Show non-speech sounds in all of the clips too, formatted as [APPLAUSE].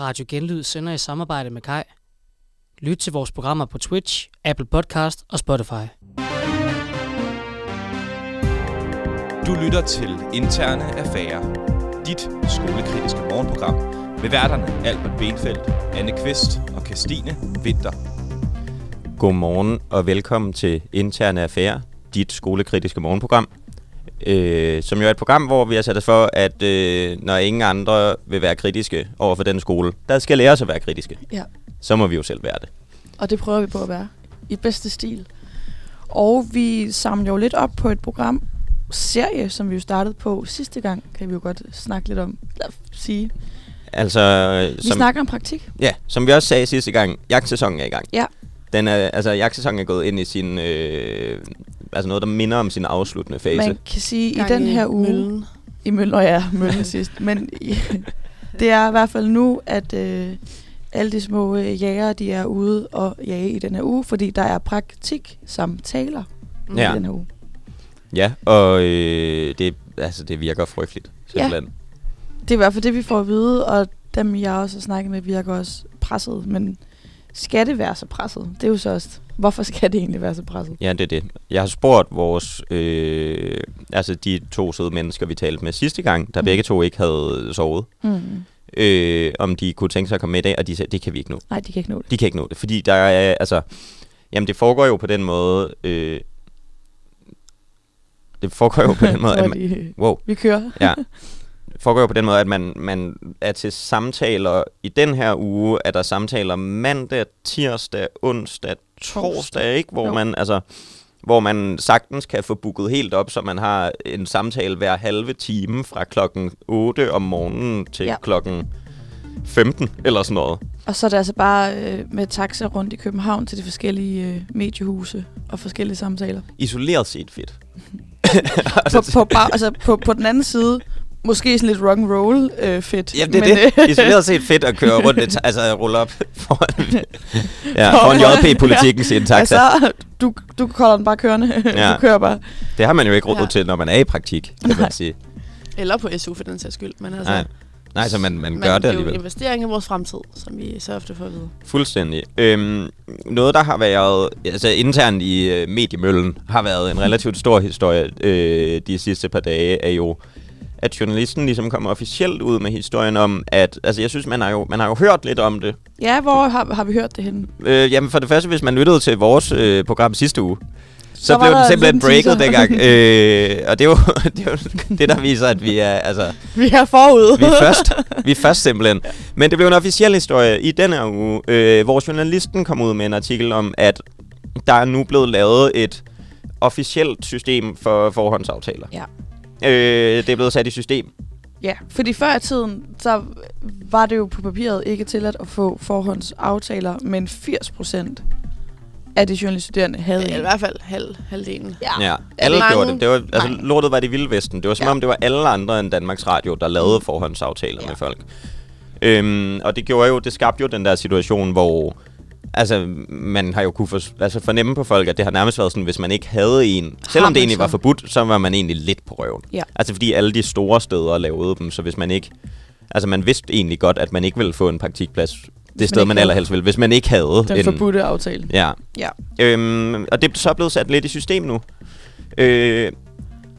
Radio Genlyd sender i samarbejde med Kai. Lyt til vores programmer på Twitch, Apple Podcast og Spotify. Du lytter til Interne Affærer, dit skolekritiske morgenprogram med værterne Albert Benfeldt, Anne Kvist og Christine Vinter. Godmorgen og velkommen til Interne Affære, dit skolekritiske morgenprogram. Øh, som jo er et program, hvor vi har sat os for, at øh, når ingen andre vil være kritiske over for den skole, der skal lære os at være kritiske. Ja. Så må vi jo selv være det. Og det prøver vi på at være. I bedste stil. Og vi samler jo lidt op på et program, serie, som vi jo startede på sidste gang, kan vi jo godt snakke lidt om, eller sige. Altså, Vi som, snakker om praktik. ja, som vi også sagde sidste gang, jagtsæsonen er i gang. Ja. Den er, altså, jagtsæsonen er gået ind i sin, øh, altså noget, der minder om sin afsluttende fase. Man kan sige, Gang i den her uge... Møllen. I møllen, og ja, møllen sidst. Men i, [LAUGHS] det er i hvert fald nu, at øh, alle de små øh, jæger, de er ude og jage i den her uge, fordi der er praktik samtaler Ja. i den her uge. Ja, og øh, det, altså, det virker frygteligt, Ja. simpelthen. Det er i hvert fald det, vi får at vide, og dem, jeg også har snakket med, virker også presset. Men skal det være så presset? Det er jo så også, hvorfor skal det egentlig være så presset? Ja, det er det. Jeg har spurgt vores, øh, altså de to søde mennesker, vi talte med sidste gang, der Mm. begge to ikke havde sovet, Mm. øh, om de kunne tænke sig at komme med i dag, og de sagde, det kan vi ikke nå. Nej, de kan ikke nå det. De kan ikke nå det, fordi der er, altså, jamen det foregår jo på den måde, øh, det foregår jo på den måde, [LAUGHS] at man, wow, Vi kører. ja, [LAUGHS] foregår på den måde, at man, man er til samtaler, i den her uge er der samtaler mandag, tirsdag, onsdag, torsdag, ikke? Hvor Jo. man, altså, hvor man sagtens kan få booket helt op, så man har en samtale hver halve time fra klokken 8 om morgenen til ja. Klokken 15 eller sådan noget. Og så er det altså bare øh, med taxa rundt i København til de forskellige øh, mediehuse og forskellige samtaler. Isoleret set fedt. [LAUGHS] På, på, bare, altså på, på den anden side, måske sådan lidt rock and roll øh, fedt. Ja, det er det. øh, Isoleret set fedt at køre rundt, et, [LAUGHS] altså rulle op foran, [LAUGHS] ja, foran JP-politikken sin taxa. Altså, du, du kolder den bare kørende. [LAUGHS] Ja. du kører bare. Det har man jo ikke råd Ja. til, når man er i praktik, kan man Nej. sige. Eller på SU for den sags skyld. Men altså, Nej. Nej, så man, man gør det det er jo en alligevel. investering i vores fremtid, som vi så ofte får at vide. Fuldstændig. Øhm, noget, der har været, altså internt i øh, mediemøllen, har været en relativt stor historie øh, de sidste par dage, er jo, at journalisten ligesom kommer officielt ud med historien om, at, altså jeg synes, man har jo, man har jo hørt lidt om det. Ja, hvor har, har vi hørt det henne? Øh, jamen for det første, hvis man lyttede til vores øh, program sidste uge, så, så blev den simpelthen breaket dengang. [LAUGHS] øh, og det er, jo, [LAUGHS] det er jo det, der viser, at vi er, altså, Vi er forud. vi er først. [LAUGHS] Vi er først simpelthen. Men det blev en officiel historie i den her uge, øh, hvor journalisten kom ud med en artikel om, at der er nu blevet lavet et officielt system for forhåndsaftaler. Ja. Øh, det er blevet sat i system. Ja, fordi før i tiden, så var det jo på papiret ikke tilladt at få forhåndsaftaler, men 80 procent af de journaliststuderende havde Ja, I hvert fald halv, halvdelen. Ja. Ja, alle mange? gjorde det. det var, altså, Nej. lortet var det vilde vesten. Det var som Ja. om, det var alle andre end Danmarks Radio, der lavede forhåndsaftaler Ja. med folk. Øhm, og det gjorde jo, det skabte jo den der situation, hvor altså, man har jo kunne for, altså, fornemme på folk, at det har nærmest været sådan, hvis man ikke havde en, selvom det egentlig så? var forbudt, så var man egentlig lidt på røven. Ja. Altså fordi alle de store steder lavede dem, så hvis man ikke, altså man vidste egentlig godt, at man ikke ville få en praktikplads det man sted, man allerhelst ville, hvis man ikke havde Den en, forbudte aftale. Ja. Ja. Øhm, og det er så blevet sat lidt i system nu. Øh,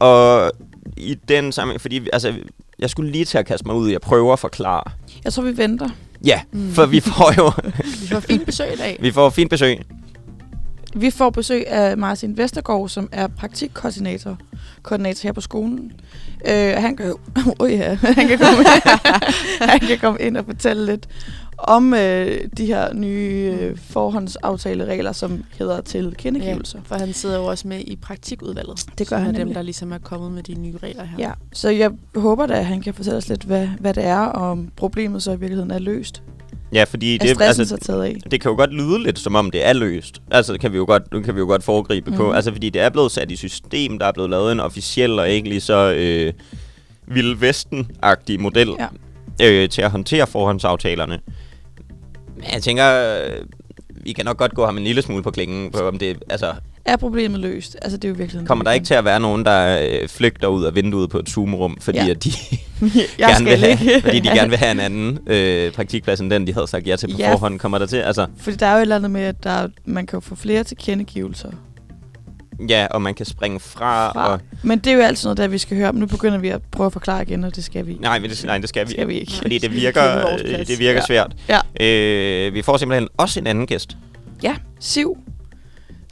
og i den sammenhæng, fordi altså, jeg skulle lige til at kaste mig ud i at prøve at forklare. Jeg tror, vi venter. Ja, Mm. for vi får jo [LAUGHS] Vi får fint besøg i dag. vi får fint besøg. Vi får besøg af Martin Vestergaard, som er praktikkoordinator koordinator her på skolen. Øh, han kan oh [LAUGHS] ja, [LAUGHS] han kan komme, [LAUGHS] han kan komme ind og fortælle lidt om øh, de her nye øh, forhåndsaftaleregler, som hedder til kendegivelser. for han sidder jo også med i praktikudvalget. Det gør han er dem, nemlig. der ligesom er kommet med de nye regler her. Ja, så jeg håber da, at han kan fortælle os lidt, hvad, hvad det er, og om problemet så i virkeligheden er løst. Ja, fordi det, altså, så taget af? det kan jo godt lyde lidt, som om det er løst. Altså, kan vi jo godt, nu kan vi jo godt foregribe mm. på. Mhm. Altså, fordi det er blevet sat i system, der er blevet lavet en officiel og ikke lige så øh, Vild Vesten-agtig model Ja. øh, til at håndtere forhåndsaftalerne. Men jeg tænker, øh, vi kan nok godt gå ham en lille smule på klingen på, om det, altså, er problemet løst. Altså, det er jo virkelig Kommer der ikke til at være nogen, der øh, flygter ud af vinduet på et Zoom-rum, fordi, Ja. at de [LAUGHS] gerne vil have, ikke. fordi de [LAUGHS] gerne vil have en anden øh, praktikplads end den, de havde sagt ja til på Ja. forhånd? Kommer der til? Altså, Fordi der er jo et eller andet med, at der, er- man kan jo få flere tilkendegivelser. ja, og man kan springe fra. Fra. Og, Men det er jo altid noget, der vi skal høre om. Nu begynder vi at prøve at forklare igen, og det skal vi. nej, men det, nej, det skal vi, Skal vi ikke. Fordi det [LAUGHS] virker, det virker Ja. svært. Ja. Øh, vi får simpelthen også en anden gæst. Ja, Siv,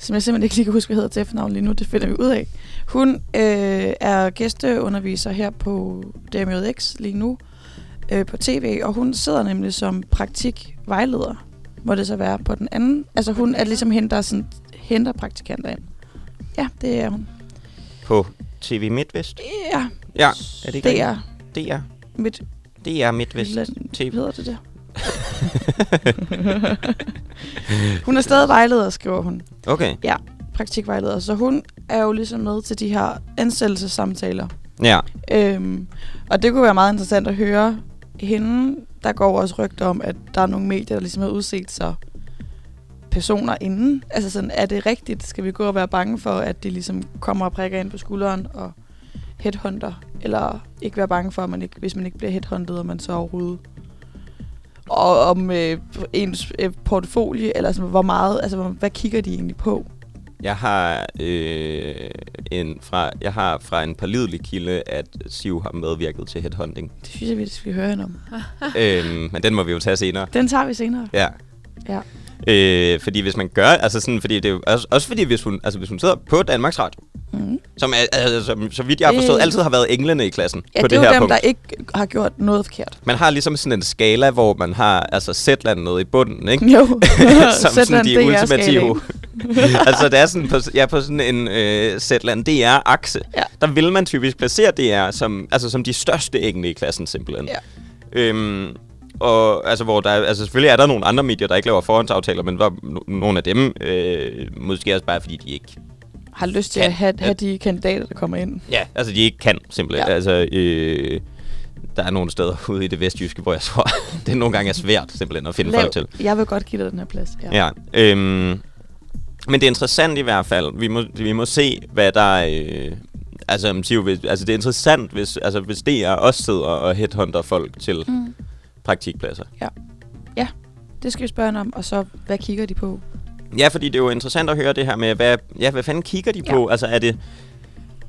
som jeg simpelthen ikke lige kan huske, hvad hedder til efternavn lige nu. Det finder vi ud af. Hun øh, er gæsteunderviser her på DMJX lige nu øh, på tv, og hun sidder nemlig som praktikvejleder, må det så være på den anden. Altså hun er ligesom hende, der sådan, henter praktikanter ind. Ja, det er hun. På TV MidtVest. Ja, Ja, er det ikke er er, mit... det er MidtVest Hvad TV. hedder det det? [LAUGHS] [LAUGHS] hun er stadig vejleder, skriver hun. Okay, Praktikvejleder. Så hun er jo ligesom med til de her ansættelsessamtaler. ja. Øhm, og det kunne være meget interessant at høre hende. Der går også rygter om, at der er nogle medier, der ligesom har udset sig personer inden. Altså sådan, er det rigtigt? Skal vi gå og være bange for, at de ligesom kommer og prikker ind på skulderen og headhunter? Eller ikke være bange for, at man ikke, hvis man ikke bliver headhuntet, og man så overhovedet og om øh, ens øh, portfolio, eller sådan, hvor meget, altså hvad kigger de egentlig på? Jeg har, øh, en fra, jeg har fra en pålidelig kilde, at Siv har medvirket til headhunting. Det synes jeg, vi skal høre hende om. [LAUGHS] øhm, men den må vi jo tage senere. Den tager vi senere. Ja. Ja. Øh, fordi hvis man gør, altså sådan, fordi det er jo også, også fordi hvis hun, altså hvis hun sidder på Danmarks Radio, Mm. som, er, altså, som så vidt jeg har forstået, Øh. altid har været englene i klassen Ja, på det, det, er her dem, punkt. der ikke har gjort noget forkert. Man har ligesom sådan en skala, hvor man har altså Zetland nede i bunden, ikke? Jo, [LAUGHS] som Zetland sådan de DR ultimative. [LAUGHS] altså det er sådan på, ja, på sådan en øh, Zetland DR-akse. Ja. Der vil man typisk placere DR som, altså, som de største engle i klassen simpelthen. Ja. Øhm, og altså, hvor der, er- altså selvfølgelig er der nogle andre medier, der ikke laver forhåndsaftaler, men hvor no- nogle af dem, øh, måske også bare fordi de ikke har lyst til Kan. at have, have de kandidater, der kommer ind. Ja, altså de ikke kan simpelthen. Ja. Altså, øh, der er nogle steder ude i det vestjyske, hvor jeg tror, [LAUGHS] det nogle gange er svært simpelthen at finde Lav. folk til. Jeg vil godt give dig den her plads. Ja. Ja. Øhm, men det er interessant i hvert fald. Vi må, vi må se, hvad der... Øh, altså, altså, det er interessant, hvis, altså, hvis DR også sidder og headhunter folk til Mm. Praktikpladser. Det skal vi spørge om, og så, hvad kigger de på? Ja, fordi det er jo interessant at høre det her med, hvad, ja, hvad fanden kigger de Ja. på? Altså, er det...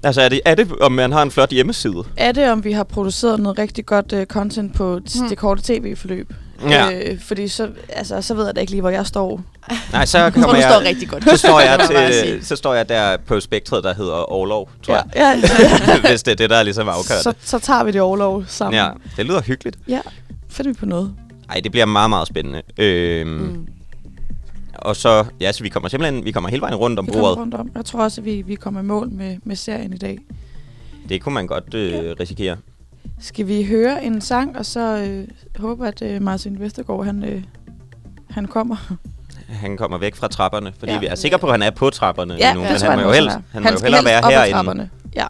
Altså, er det, er det, om man har en flot hjemmeside? Er det, om vi har produceret noget rigtig godt uh, content på t- Hmm. det korte tv-forløb? Ja. Øh, fordi så, altså, så ved jeg da ikke lige, hvor jeg står. Nej, så [LAUGHS] kommer du jeg... står rigtig godt. Så står, jeg [LAUGHS] til, så står jeg der på spektret, der hedder Orlov, tror jeg. Ja, ja. [LAUGHS] Hvis det er det, der er ligesom afgør så, så tager vi det overlov sammen. Ja, det lyder hyggeligt. Finder vi på noget. Ej, det bliver meget, meget spændende. Øhm, mm. Og så, ja, så vi kommer simpelthen vi kommer hele vejen rundt om Vi bordet. rundt om. Jeg tror også, at vi, vi kommer i mål med, med serien i dag. Det kunne man godt øh, Ja. risikere. Skal vi høre en sang, og så øh, håbe, at øh, Martin Vestergaard, han, øh, han kommer? Han kommer væk fra trapperne, fordi Ja. vi er sikre på, at han er på trapperne Ja, nu. Men han jeg må jo helst, han han Han må jo hellere være herinde. Ja.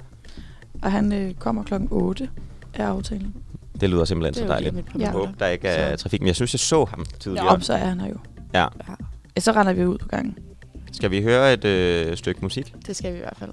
Og han øh, kommer klokken 8 er aftalen. Det lyder simpelthen Det så dejligt. Ja. Jeg håber, der ikke er Så- trafik. Men jeg synes, jeg så ham Ja, tidligere. op, så er han her jo. Ja. Ja, så render vi ud på gangen. Skal vi høre et øh, stykke musik? Det skal vi i hvert fald.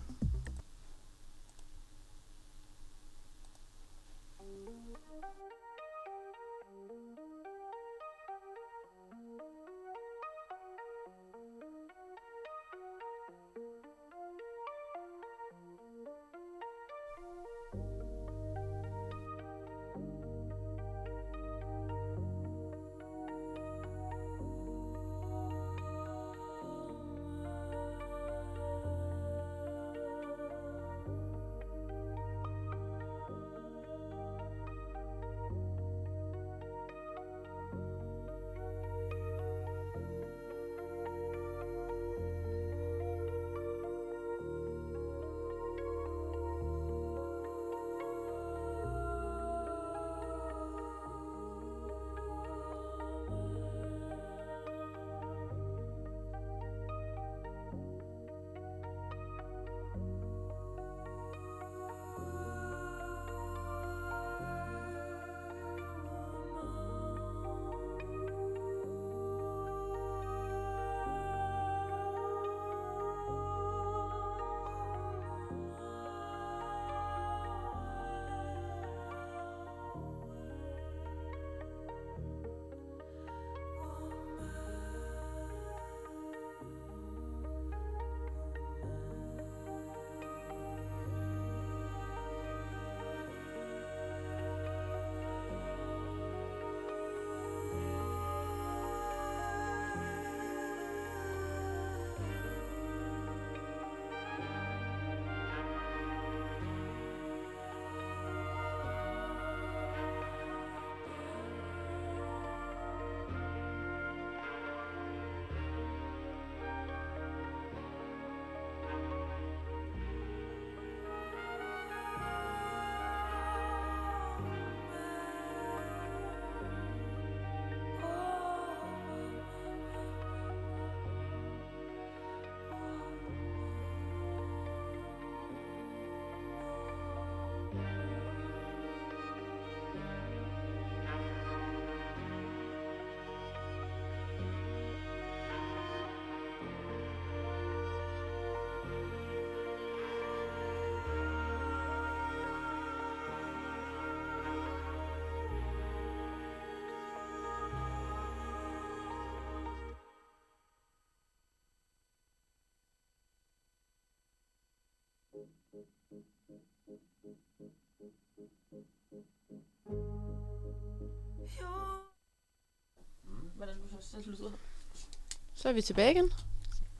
Så er vi tilbage igen.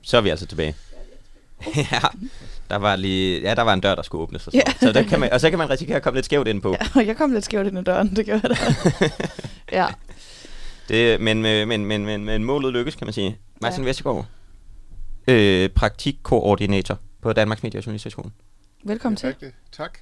Så er vi altså tilbage. [LAUGHS] ja, der var lige, ja, der var en dør, der skulle åbnes. Og, Ja. yeah. så der kan man, og så kan man risikere at komme lidt skævt ind på. Ja, og jeg kom lidt skævt ind ad døren, det gjorde jeg da. [LAUGHS] ja, Det, men, men, men, men, men målet lykkes, kan man sige. Martin Ja. Vestergaard, øh, praktikkoordinator på Danmarks Medie- og Journalistation. Velkommen til. rigtigt. Tak.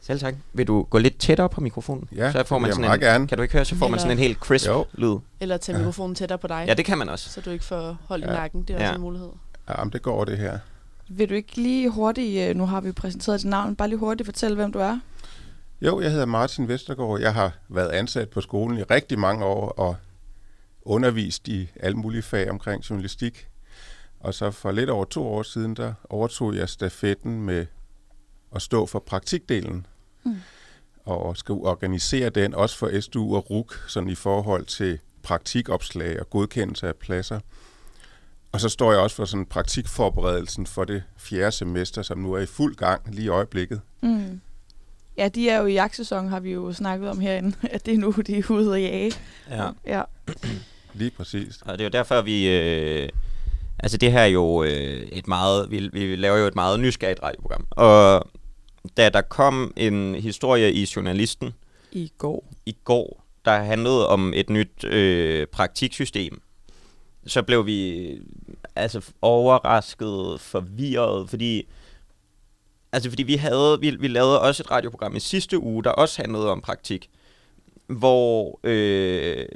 Selv tak. Vil du gå lidt tættere på mikrofonen? Ja, så får man sådan meget en, gerne. Kan du ikke høre, så får man Eller- sådan en helt crisp Jo. lyd. Eller tage mikrofonen tættere på dig, Ja, det kan man også. så du ikke får hold i Ja. nakken. Det er Ja. også en mulighed. Jamen, det går det her. Vil du ikke lige hurtigt, øh, nu har vi jo præsenteret dit navn, bare lige hurtigt fortælle, hvem du er? Jo, jeg hedder Martin Vestergaard. Jeg har været ansat på skolen i rigtig mange år og undervist i alle mulige fag omkring journalistik. Og så for lidt over to år siden, der overtog jeg stafetten med at stå for praktikdelen. Mm. Og skal organisere den også for SDU og RUK, sådan i forhold til praktikopslag og godkendelse af pladser. Og så står jeg også for sådan praktikforberedelsen for det fjerde semester, som nu er i fuld gang lige i øjeblikket. Mm. Ja, de er jo i jagtsæson, har vi jo snakket om herinde, [LAUGHS] at det er nu, de er ude at jage. Ja. Ja. Lige præcis. Og det er jo derfor, vi... Øh, altså det her er jo øh, et meget... Vi, vi laver jo et meget nysgerrigt radioprogram. Og da der kom en historie i Journalisten I går. i går, der handlede om et nyt øh, praktiksystem, så blev vi altså overrasket, forvirret, fordi altså fordi vi havde vi, vi lavede også et radioprogram i sidste uge, der også handlede om praktik, hvor øh,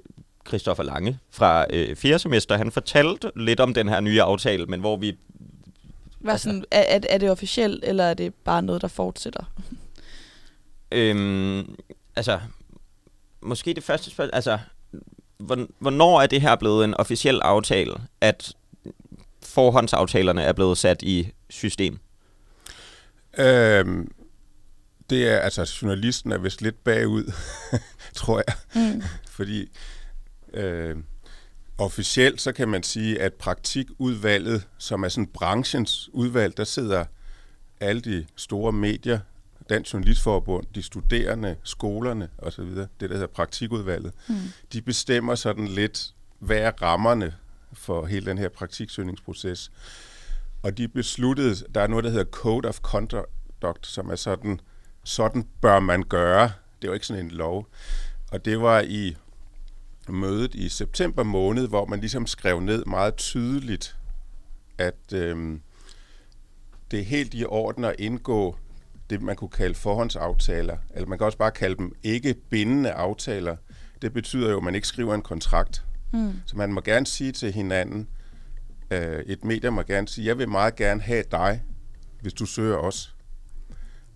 Christoffer Lange fra øh, 4. semester, han fortalte lidt om den her nye aftale, men hvor vi Hvad Altså- sådan, er, er, er det officielt, eller er det bare noget, der fortsætter? Øhm, altså, måske det første spørgsmål, altså, hvorn- hvornår er det her blevet en officiel aftale, at forhåndsaftalerne er blevet sat i system? Øhm, det er, altså, journalisten er vist lidt bagud, [LAUGHS] tror jeg. Mm. Fordi øh, officielt, så kan man sige, at praktikudvalget, som er sådan branchens udvalg, der sidder alle de store medier, Dansk Journalistforbund, de studerende, skolerne osv., det der hedder praktikudvalget, Mm. de bestemmer sådan lidt, hvad er rammerne for hele den her praktiksøgningsproces. Og de besluttede, der er noget, der hedder Code of Conduct, som er sådan, sådan bør man gøre. Det er jo ikke sådan en lov. Og det var i mødet i september måned, hvor man ligesom skrev ned meget tydeligt, at øhm, det er helt i orden at indgå det, man kunne kalde forhåndsaftaler, eller man kan også bare kalde dem ikke bindende aftaler. Det betyder jo, at man ikke skriver en kontrakt. Mm. Så man må gerne sige til hinanden, øh, et medie må gerne sige, jeg vil meget gerne have dig, hvis du søger os.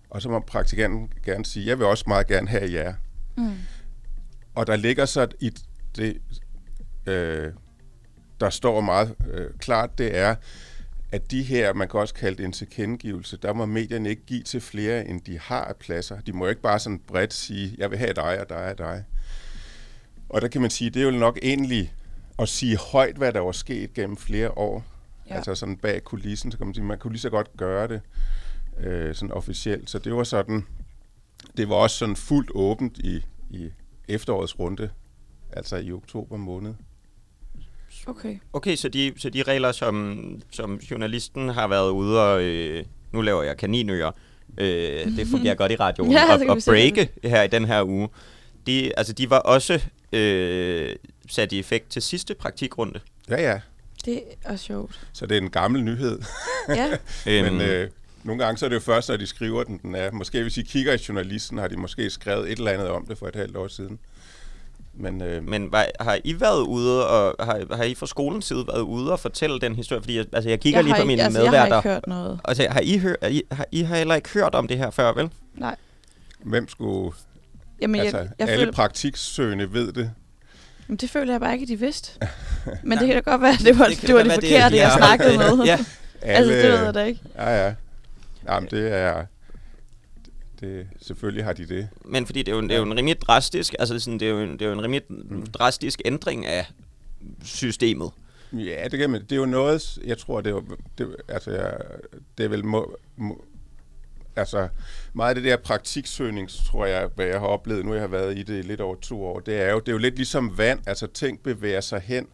Og så må praktikanten gerne sige, jeg vil også meget gerne have jer. Mm. Og der ligger så i det, øh, der står meget øh, klart, det er, at de her, man kan også kalde det en tilkendegivelse, der må medierne ikke give til flere, end de har af pladser. De må ikke bare sådan bredt sige, jeg vil have dig og dig og dig. Og der kan man sige, det er jo nok egentlig at sige højt, hvad der var sket gennem flere år. Ja. Altså sådan bag kulissen, så kan man sige, man kunne lige så godt gøre det øh, sådan officielt. Så det var sådan, det var også sådan fuldt åbent i, i efterårets runde, altså i oktober måned. Okay. Okay, så de, så de regler, som, som journalisten har været ude og... Øh, nu laver jeg kaninører. Øh, det fungerer godt i radioen. [LAUGHS] Ja, og, og breake her i den her uge. De, altså, de var også øh, sat i effekt til sidste praktikrunde. Ja, ja. Det er sjovt. Så det er en gammel nyhed. Ja. Øhm, [LAUGHS] Men øh, nogle gange så er det jo først, når de skriver den, den er. Måske hvis I kigger i journalisten, har de måske skrevet et eller andet om det for et halvt år siden. Men, øh, Men var, har I været ude, og har, har I fra skolens side været ude og fortælle den historie? Fordi jeg, altså, jeg kigger jeg lige på mine altså, Jeg har medværter. ikke hørt noget. Altså, har I, hør, I, har, I har heller ikke hørt om det her før, vel? Nej. hvem skulle... Jamen, altså, jeg, jeg alle føler, praktiksøgende ved det. jamen, det føler jeg bare ikke, at de vidste. [LAUGHS] Men det kan da godt være, at det var det, kan det, var det forkerte, jeg de har- snakkede med. ja, [LAUGHS] Altså, det ved jeg da ikke. Ja, ja. Jamen, det er... Det, selvfølgelig har de det. men fordi det er jo, det er jo en rimelig drastisk, altså sådan, det er jo en, det er jo en rimelig drastisk ændring af systemet. Ja, det, kan man, det er jo noget, jeg tror, det er, jo- det, altså, jeg, det er vel må, må, altså meget af det der praktiksøgning, tror jeg, hvad jeg har oplevet, nu jeg har været i det i lidt over to år, det er jo, det er jo lidt ligesom vand, altså ting bevæger sig hen.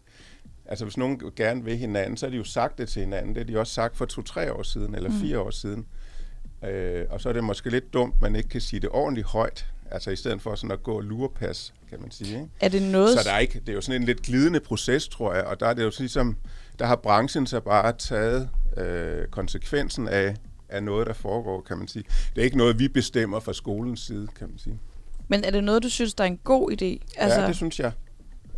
Altså hvis nogen gerne vil hinanden, så har de jo sagt det til hinanden. Det har de også sagt for to-tre år siden, eller fire år siden. Øh, og så er det måske lidt dumt, man ikke kan sige det ordentligt højt. Altså i stedet for sådan at gå og lurepas, kan man sige. Ikke? Er det noget... Så der er ikke, det er jo sådan en lidt glidende proces, tror jeg, og der er det jo ligesom, der har branchen så bare taget øh, konsekvensen af, af noget, der foregår, kan man sige. Det er ikke noget, vi bestemmer fra skolens side, kan man sige. Men er det noget, du synes, der er en god idé? Altså... Ja, det synes jeg.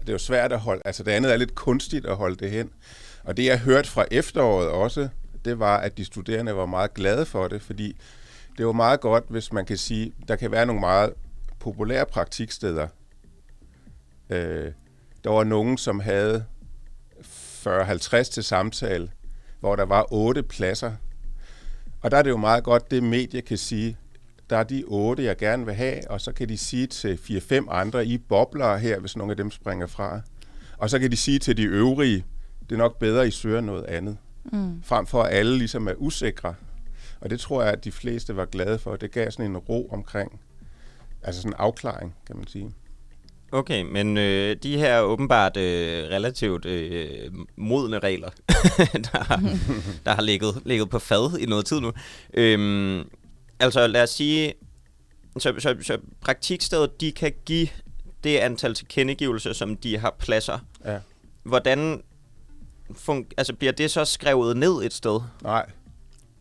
Det er jo svært at holde, altså det andet er lidt kunstigt at holde det hen. Og det, jeg hørte fra efteråret også, det var, at de studerende var meget glade for det, fordi det var meget godt, hvis man kan sige, der kan være nogle meget populære praktiksteder. Øh, der var nogen, som havde 40-50 til samtale, hvor der var otte pladser. Og der er det jo meget godt, det medie kan sige, der er de otte, jeg gerne vil have, og så kan de sige til 4-5 andre, I bobler her, hvis nogle af dem springer fra. Og så kan de sige til de øvrige, det er nok bedre, I søger noget andet. Mm. Frem for at alle ligesom er usikre. Og det tror jeg, at de fleste var glade for. Det gav sådan en ro omkring, altså sådan en afklaring, kan man sige. Okay, men øh, de her åbenbart øh, relativt øh, modne regler, [LAUGHS] der, har, [LAUGHS] der har ligget, ligget på fad i noget tid nu. Øhm, altså lad os sige, så, så, så praktikstedet, de kan give det antal tilkendegivelser, som de har pladser. Ja. Hvordan fun- altså, bliver det så skrevet ned et sted? Nej,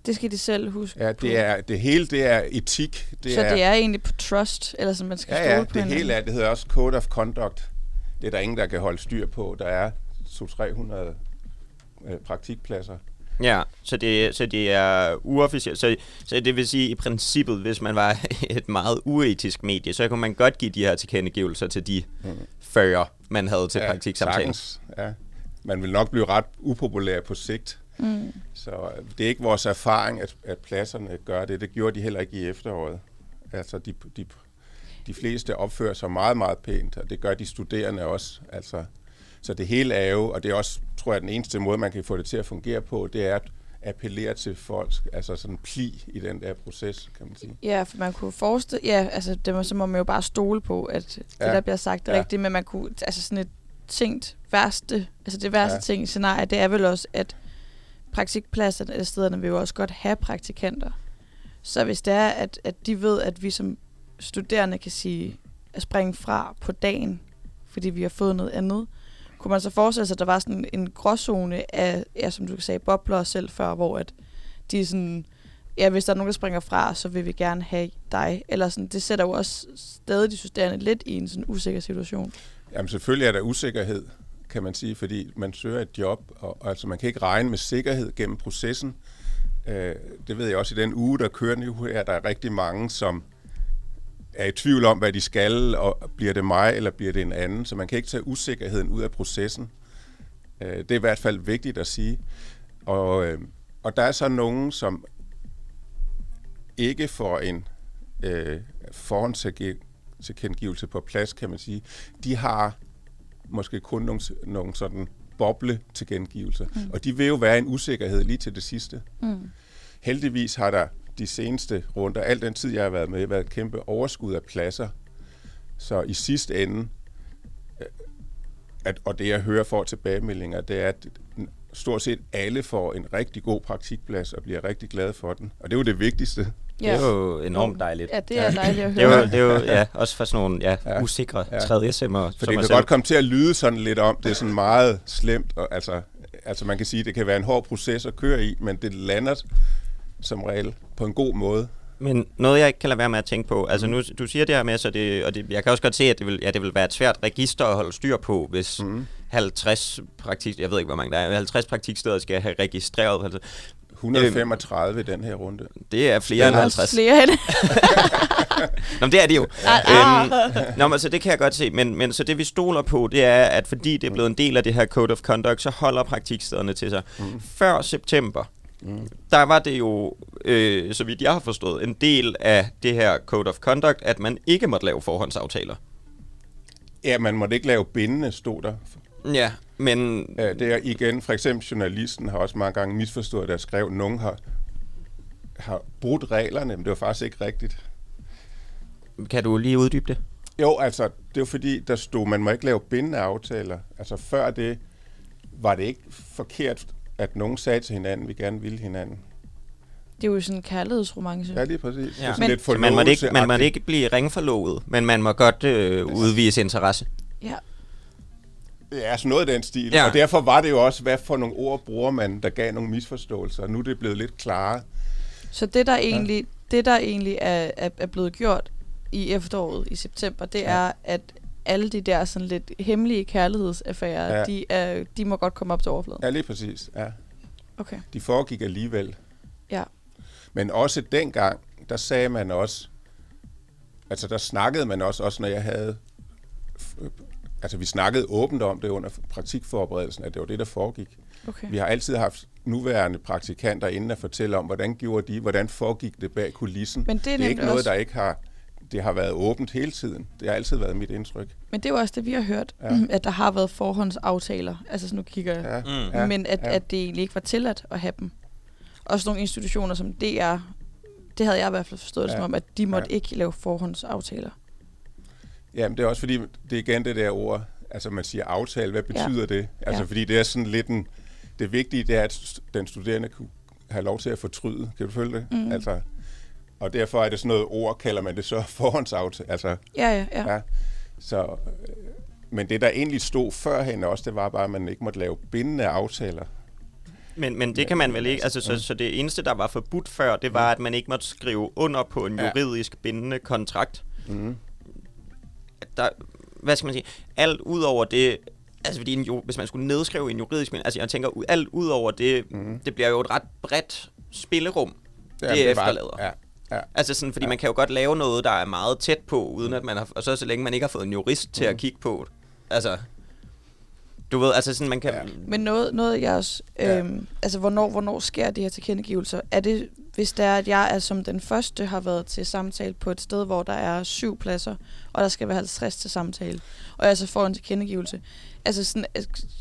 Det skal de selv huske ja, det, er, det hele det er etik. Det så er, det er egentlig på trust, eller som man skal Ja, stole ja, på det hinanden. hele er, det hedder også Code of Conduct. Det er der ingen, der kan holde styr på. Der er 200-300 øh, praktikpladser. Ja, så det, så det er uofficielt. Så, så det vil sige, i princippet, hvis man var [LAUGHS] et meget uetisk medie, så kunne man godt give de her tilkendegivelser til de 40, man havde til ja, praktiksamtalen. sagtens, ja. Man vil nok blive ret upopulær på sigt. Mm. Så øh, det er ikke vores erfaring, at, at pladserne gør det. Det gjorde de heller ikke i efteråret. Altså, de, de, de fleste opfører sig meget, meget pænt, og det gør de studerende også. Altså, så det hele er jo, og det er også, tror jeg, den eneste måde, man kan få det til at fungere på, det er at appellere til folk, altså sådan pli i den der proces, kan man sige. Ja, for man kunne forestille... Ja, altså, det må, så må man jo bare stole på, at det, Ja. der bliver sagt, er Ja. rigtigt, men man kunne... Altså sådan et tænkt værste... Altså det værste Ja. ting, scenarie, det er vel også, at praktikpladserne eller stederne vil jo også godt have praktikanter. Så hvis det er, at, at de ved, at vi som studerende kan sige, at springe fra på dagen, fordi vi har fået noget andet, kunne man så forestille sig, at der var sådan en gråzone af, ja, som du sagde, bobler selv før, hvor at de sådan, ja, hvis der er nogen, der springer fra, så vil vi gerne have dig. Eller sådan, det sætter jo også stadig de studerende lidt i en sådan usikker situation. Jamen selvfølgelig er der usikkerhed, kan man sige, fordi man søger et job, og, og altså man kan ikke regne med sikkerhed gennem processen. Øh, det ved jeg også i den uge, der kører nu her, der er rigtig mange, som er i tvivl om, hvad de skal, og bliver det mig, eller bliver det en anden, så man kan ikke tage usikkerheden ud af processen. Øh, det er i hvert fald vigtigt at sige. Og, øh, og der er så nogen, som ikke får en øh, forhåndstilkendegivelse på plads, kan man sige. De har måske kun nogle, nogle sådan boble tilkendegivelser. Mm. Og de vil jo være en usikkerhed lige til det sidste. Mm. Heldigvis har der de seneste runder, al den tid, jeg har været med, været et kæmpe overskud af pladser. Så i sidste ende, øh, at, og det jeg hører for tilbagemeldinger, det er, at stort set alle får en rigtig god praktikplads og bliver rigtig glade for den. Og det er jo det vigtigste. Det er jo enormt dejligt. Ja, det er dejligt at Det er høre. jo, det er jo ja, også for sådan nogle ja, Ja. usikre Ja. tredje semmer. For det kan godt komme til at lyde sådan lidt om, det er sådan meget slemt, og altså, altså man kan sige, det kan være en hård proces at køre i, men det lander som regel på en god måde. Men noget, jeg ikke kan lade være med at tænke på, altså nu, du siger det her med, så det, og det, jeg kan også godt se, at det vil, ja, det vil være et svært register at holde styr på, hvis mm. 50 praktik, jeg ved ikke, hvor mange der er, 50 praktiksteder skal have registreret. Altså, 135 i den her runde. det er flere end Der er også 50. flere end [LAUGHS] Nå, men det er det jo. Ah, øhm, nå, men så det kan jeg godt se. Men, men så det vi stoler på, det er, at fordi det er blevet en del af det her Code of Conduct, så holder praktikstederne til sig. Mm. Før september, mm. der var det jo, øh, så vidt jeg har forstået, en del af det her Code of Conduct, at man ikke måtte lave forhåndsaftaler. Ja, man måtte ikke lave bindende, stod der. Ja, men... Øh, Det er igen, for eksempel journalisten har også mange gange misforstået, at jeg skrev, at nogen har har brudt reglerne, men det var faktisk ikke rigtigt. Kan du lige uddybe det? Jo, altså, det var fordi, der stod, man må ikke lave bindende aftaler. Altså, før det var det ikke forkert, at nogen sagde til hinanden, vi gerne ville hinanden. Det er jo sådan en kærlighedsromance. Ja, lige præcis. Ja. Det er sådan Men- lidt man måtte ikke, man forlovelseagtigt. ikke blive ringforlovet, men man må godt øh, udvise interesse. Ja. Ja, sådan noget af den stil. Ja. Ja. Og derfor var det jo også, hvad for nogle ord bruger man, der gav nogle misforståelser. Nu er det blevet lidt klarere. Så det, der egentlig, det, der egentlig er, er, er blevet gjort i efteråret, i september, det Ja. er, at alle de der sådan lidt hemmelige kærlighedsaffærer, Ja. ja. de, er, de må godt komme op til overfladen. Ja, lige præcis. Ja. Okay. De foregik alligevel. Ja. Men også dengang, der sagde man også, altså der snakkede man også, også når jeg havde, altså vi snakkede åbent om det under praktikforberedelsen, at det var det, der foregik. okay. Vi har altid haft nuværende praktikanter inden at fortælle om, hvordan gjorde de, hvordan foregik det bag kulissen. Men det er det er ikke noget, også- der ikke har, det har været åbent hele tiden. Det har altid været mit indtryk. Men det er jo også det, vi har hørt, Ja. ja. at der har været forhåndsaftaler. Altså så nu kigger jeg. Ja, Mm. Men at, ja. at det egentlig ikke var tilladt at have dem. Også nogle institutioner som DR, det havde jeg i hvert fald forstået det Ja. som om, at de måtte Ja. ikke lave forhåndsaftaler. Jamen, det er også fordi, det er igen det der ord, altså man siger aftale, hvad betyder ja. det? Altså Ja. fordi det er sådan lidt en, det vigtige det er, at den studerende kunne have lov til at fortryde. Kan du følge det? Mhm. Altså, og derfor er det sådan noget ord, kalder man det så [LAUGHS] forhåndsaftale. Altså, Ja, ja, ja. ja. Så, øh, men det, der egentlig stod førhen også, det var bare, at man ikke måtte lave bindende aftaler. Men, men det kan man vel ikke, altså så, så det eneste, der var forbudt før, det var, at man ikke måtte skrive under på en Ja. juridisk bindende kontrakt. Mm. Der, hvad skal man sige, alt ud over det, altså fordi en, ju- hvis man skulle nedskrive en juridisk, men altså jeg tænker, alt ud over det, Mm. det bliver jo et ret bredt spillerum, Ja, det er bare- efterlader. Ja, ja. Altså sådan, fordi Ja. man kan jo godt lave noget, der er meget tæt på, uden at man har, og så så længe man ikke har fået en jurist til at Mm. kigge på det. Altså, du ved, altså sådan, man kan... Ja. Men noget, noget jeg også... Ja. Øhm, altså, hvornår, hvornår sker de her tilkendegivelser? Er det, hvis det er, at jeg er som den første har været til samtale på et sted, hvor der er syv pladser, og der skal være 50 til samtale, og jeg så får en tilkendegivelse. Altså, sådan,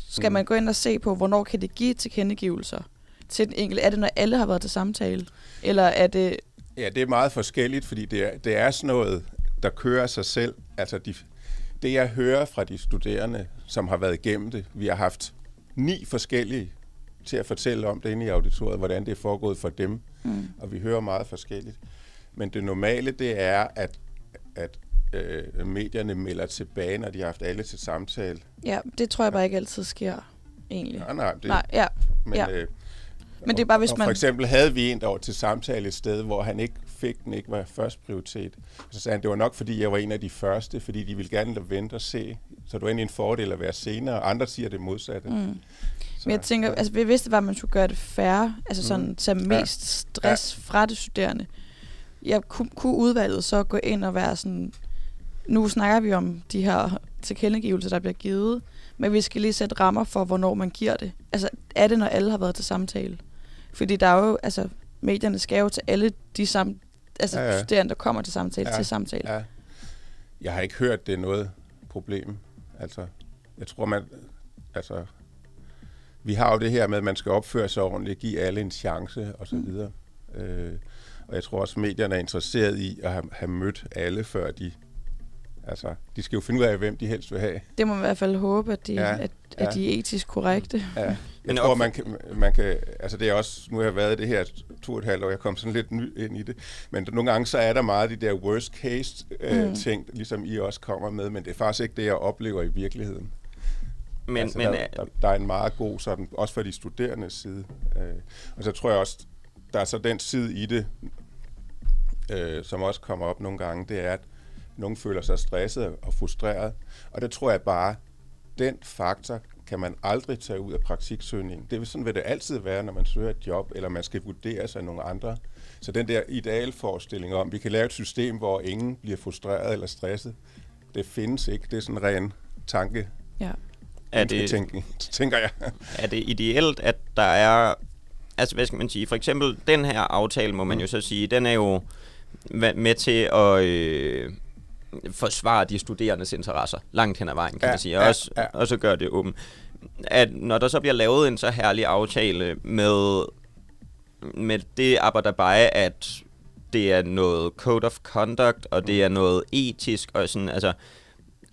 skal Mm. man gå ind og se på, hvornår kan det give tilkendegivelser til den enkelte? Er det, når alle har været til samtale? Eller er det... Ja, det er meget forskelligt, fordi det er, det er sådan noget, der kører sig selv. Altså, de, det jeg hører fra de studerende, som har været igennem det, vi har haft ni forskellige til at fortælle om det inde i auditoriet, hvordan det er foregået for dem, Mm. og vi hører meget forskelligt. Men det normale, det er, at, at øh, medierne melder tilbage, når de har haft alle til samtale. Ja, det tror jeg bare ikke altid sker, egentlig. Nej, nej, det, Nej, ja. men, ja. øh, Men det er bare, hvis man... For eksempel havde vi en, der var til samtale et sted, hvor han ikke fik den, ikke var først prioritet. Så sagde han, det var nok, fordi jeg var en af de første, fordi de ville gerne vente og se. Så det var egentlig en fordel at være senere. Andre siger det modsatte. Mm. Men jeg tænker, altså vi vidste bare, at man skulle gøre det færre, altså sådan Mm. tage mest stress fra det studerende. Jeg kunne, kunne udvalget så gå ind og være sådan, nu snakker vi om de her tilkendegivelser, der bliver givet, men vi skal lige sætte rammer for, hvornår man giver det. Altså er det, når alle har været til samtale? Fordi der er jo, altså medierne skal jo til alle de sam, altså Ja, ja, ja. ja. studerende, der kommer til samtale, Ja, ja. til samtale. Ja. Jeg har ikke hørt, det er noget problem. Altså, jeg tror, man... Altså, vi har jo det her med, at man skal opføre sig ordentligt, give alle en chance og så Mm. videre. Øh, og jeg tror også, at medierne er interesseret i at have, have mødt alle, før de... Altså, de skal jo finde ud af, hvem de helst vil have. Det må man i hvert fald håbe, at de, Ja, ja. at, at ja. de er etisk korrekte. Ja. Jeg [LAUGHS] Men tror, op- man kan, man kan, altså det er også, nu har jeg været i det her to og et halvt år, jeg kom sådan lidt ny ind i det, men nogle gange så er der meget af de der worst case øh, Mm. ting, ligesom I også kommer med, men det er faktisk ikke det, jeg oplever i virkeligheden. Men, altså, men, der, øh, der, der er en meget god sådan, også fra de studerendes side. Øh, og så tror jeg også, der er så den side i det, øh, som også kommer op nogle gange, det er, at nogen føler sig stresset og frustreret. Og det tror jeg bare, den faktor kan man aldrig tage ud af praktiksøgningen. Det vil sådan vil det altid være, når man søger et job, eller man skal vurderes af nogle andre. Så den der idealforestilling om, vi kan lave et system, hvor ingen bliver frustreret eller stresset, det findes ikke. Det er sådan en ren tanke, Ja. Er det, tænke, tænker jeg. er det ideelt, at der er... Altså, hvad skal man sige? For eksempel, den her aftale, må man Mm. jo så sige, den er jo med til at øh, forsvare de studerendes interesser langt hen ad vejen, kan Ja, man sige. Og, ja, også, ja. og så gør det åben. At når der så bliver lavet en så herlig aftale med med det arbejder bare, at det er noget code of conduct, og det er noget etisk, og sådan, altså,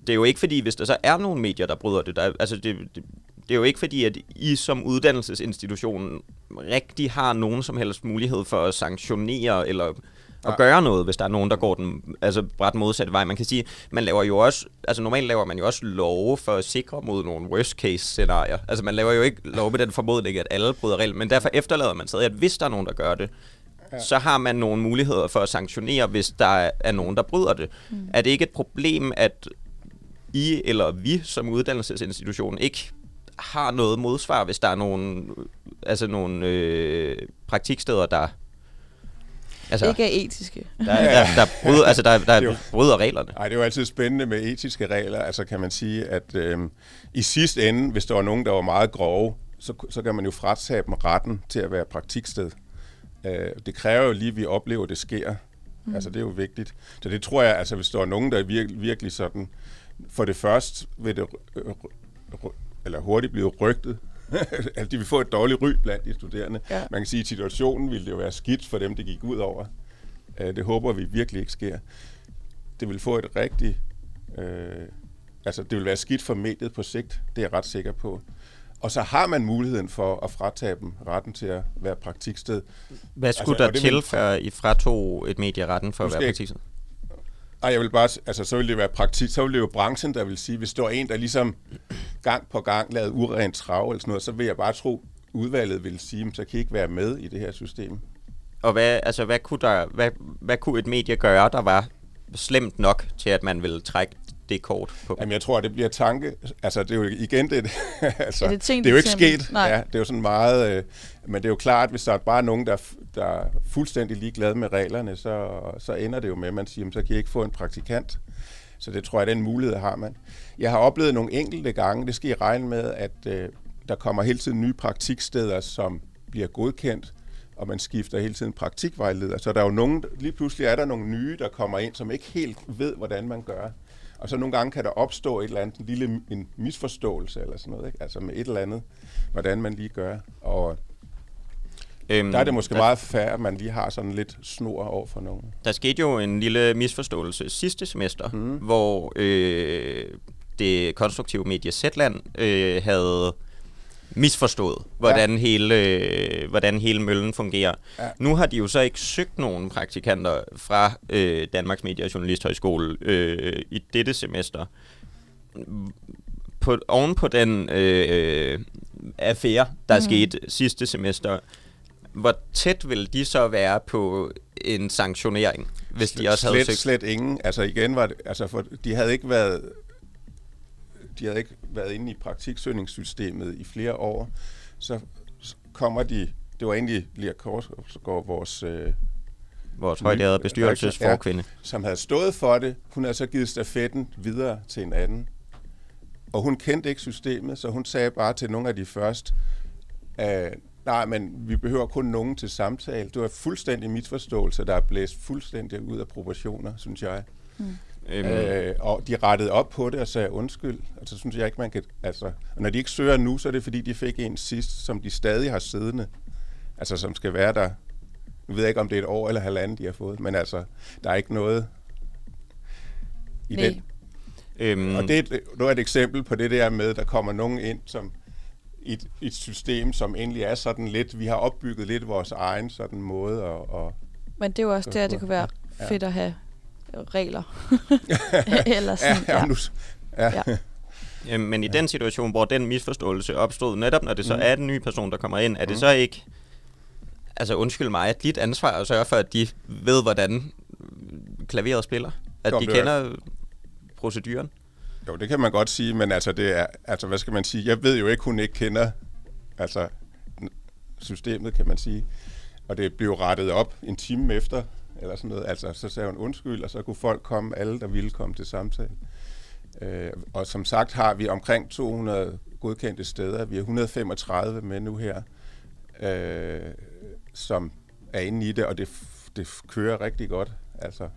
det er jo ikke fordi, hvis der så er nogle medier, der bryder det, der, altså det, det, det er jo ikke fordi, at I som uddannelsesinstitution rigtig har nogen som helst mulighed for at sanktionere eller at Nej. gøre noget, hvis der er nogen, der går den altså ret modsatte vej. Man kan sige, man laver jo også, altså normalt laver man jo også love for at sikre mod nogle worst case scenarier. Altså man laver jo ikke lov med den formodning, at alle bryder regler, men derfor efterlader man stadig, at hvis der er nogen, der gør det, ja. så har man nogle muligheder for at sanktionere, hvis der er nogen, der bryder det. Mm. Er det ikke et problem, at I eller vi som uddannelsesinstitution ikke har noget modsvar, hvis der er nogle, altså nogle øh, praktiksteder, der, altså, Ikke er etiske. der, der, der, bryder, altså, der, der [LAUGHS] Det er jo- bryder reglerne. Nej, det er jo altid spændende med etiske regler. Altså kan man sige, at øh, i sidste ende, hvis der var nogen, der var meget grove, så, så kan man jo fratage dem retten til at være praktiksted. Øh, det kræver jo lige, at vi oplever, at det sker. Mm. Altså det er jo vigtigt. Så det tror jeg, altså hvis der er nogen, der er virkelig, virkelig sådan, for det første vil det eller hurtigt blive rygtet. [LAUGHS] altså de vil få et dårligt ry blandt de studerende. Ja. Man kan sige, at situationen ville det jo være skidt for dem, det gik ud over. Øh, det håber vi virkelig ikke sker det vil få et rigtigt... Øh, altså, det vil være skidt for mediet på sigt, det er jeg ret sikker på. Og så har man muligheden for at fratage dem retten til at være praktiksted. Hvad skulle Altså, der til, før I fratog et medie retten for at være praktiksted? Nej, jeg vil bare, altså så vil det være praktik, så vil det jo branchen, der vil sige, hvis der er en, der ligesom gang på gang lavede urent trav eller sådan noget, så vil jeg bare tro, udvalget vil sige, så kan I ikke være med i det her system. Og hvad, altså, hvad, kunne der, hvad, hvad kunne et medie gøre, der var slemt nok til, at man ville trække det kort på? Jamen, jeg tror, det bliver tanke... Altså, det er jo igen det... [LAUGHS] altså, Er det tænkt det er jo ikke sket. Nej. Ja, det er jo sådan meget... Øh, men det er jo klart, hvis der er bare nogen, der, der er fuldstændig ligeglade med reglerne, så, så ender det jo med, at man siger, "Jamen, så kan I ikke få en praktikant. Så det tror jeg, den mulighed har man. Jeg har oplevet nogle enkelte gange, det skal I regne med, at øh, der kommer hele tiden nye praktiksteder, som bliver godkendt, og man skifter hele tiden praktikvejleder. Så der er jo nogen, lige pludselig er der nogle nye, der kommer ind, som ikke helt ved, hvordan man gør. Og så nogle gange kan der opstå et eller andet, en lille en misforståelse eller sådan noget, ikke? altså med et eller andet, hvordan man lige gør. Og Øhm, der er det måske der, meget fair, at man lige har sådan lidt snor over for nogen. Der skete jo en lille misforståelse sidste semester, mm. hvor øh, det konstruktive medie Zetland øh, havde misforstået, hvordan, ja. hele, øh, hvordan hele møllen fungerer. Ja. Nu har de jo så ikke søgt nogen praktikanter fra øh, Danmarks Medie- og Journalisthøjskole øh, i dette semester. På, oven på den øh, affære, der mm. skete sidste semester, hvor tæt vil de så være på en sanktionering, hvis de også havde slet, søgt? Slet ingen. Altså igen var det, altså for, de havde ikke været de havde ikke været inde i praktiksøgningssystemet i flere år. Så kommer de, det var egentlig Lea Korsgaard, vores, øh, Vores højdærede bestyrelsesforkvinde. som havde stået for det. Hun havde så givet stafetten videre til en anden. Og hun kendte ikke systemet, så hun sagde bare til nogle af de første, øh, nej, men vi behøver kun nogen til samtale. Det var fuldstændig misforståelse, der er blæst fuldstændig ud af proportioner, synes jeg. Øhm, Øh, og de rettede op på det og sagde undskyld. Altså, synes jeg ikke, man kan... Altså, og når de ikke søger nu, så er det fordi, de fik en sidst, som de stadig har siddende. Altså, som skal være der... Nu ved jeg ikke, om det er et år eller halvandet, de har fået, men altså, der er ikke noget i Nej. den. øhm, Og det er, et, nu er et eksempel på det der med, der kommer nogen ind, som i et, et system, som egentlig er sådan lidt... Vi har opbygget lidt vores egen sådan måde at... at Men det er jo også der, det kunne være fedt at have regler. [LAUGHS] Eller sådan, ja, ja. nu, ja. Ja. [LAUGHS] Men i den situation, hvor den misforståelse opstod, netop når det så Mm. er en ny person, der kommer ind, er det Mm. så ikke, altså undskyld mig, at dit ansvar at sørge for, at de ved, hvordan klaveret spiller? At Jo, de det er- kender proceduren? Jo, det kan man godt sige, men altså, det er, altså, hvad skal man sige? Jeg ved jo ikke, hun ikke kender altså, systemet, kan man sige. Og det blev rettet op en time efter, eller sådan noget. Altså, så sagde hun undskyld, og så kunne folk komme, alle der ville komme til samtale. Øh, og som sagt har vi omkring 200 godkendte steder. Vi har 135 med nu her, øh, som er inde i det, og det, det kører rigtig godt. Altså,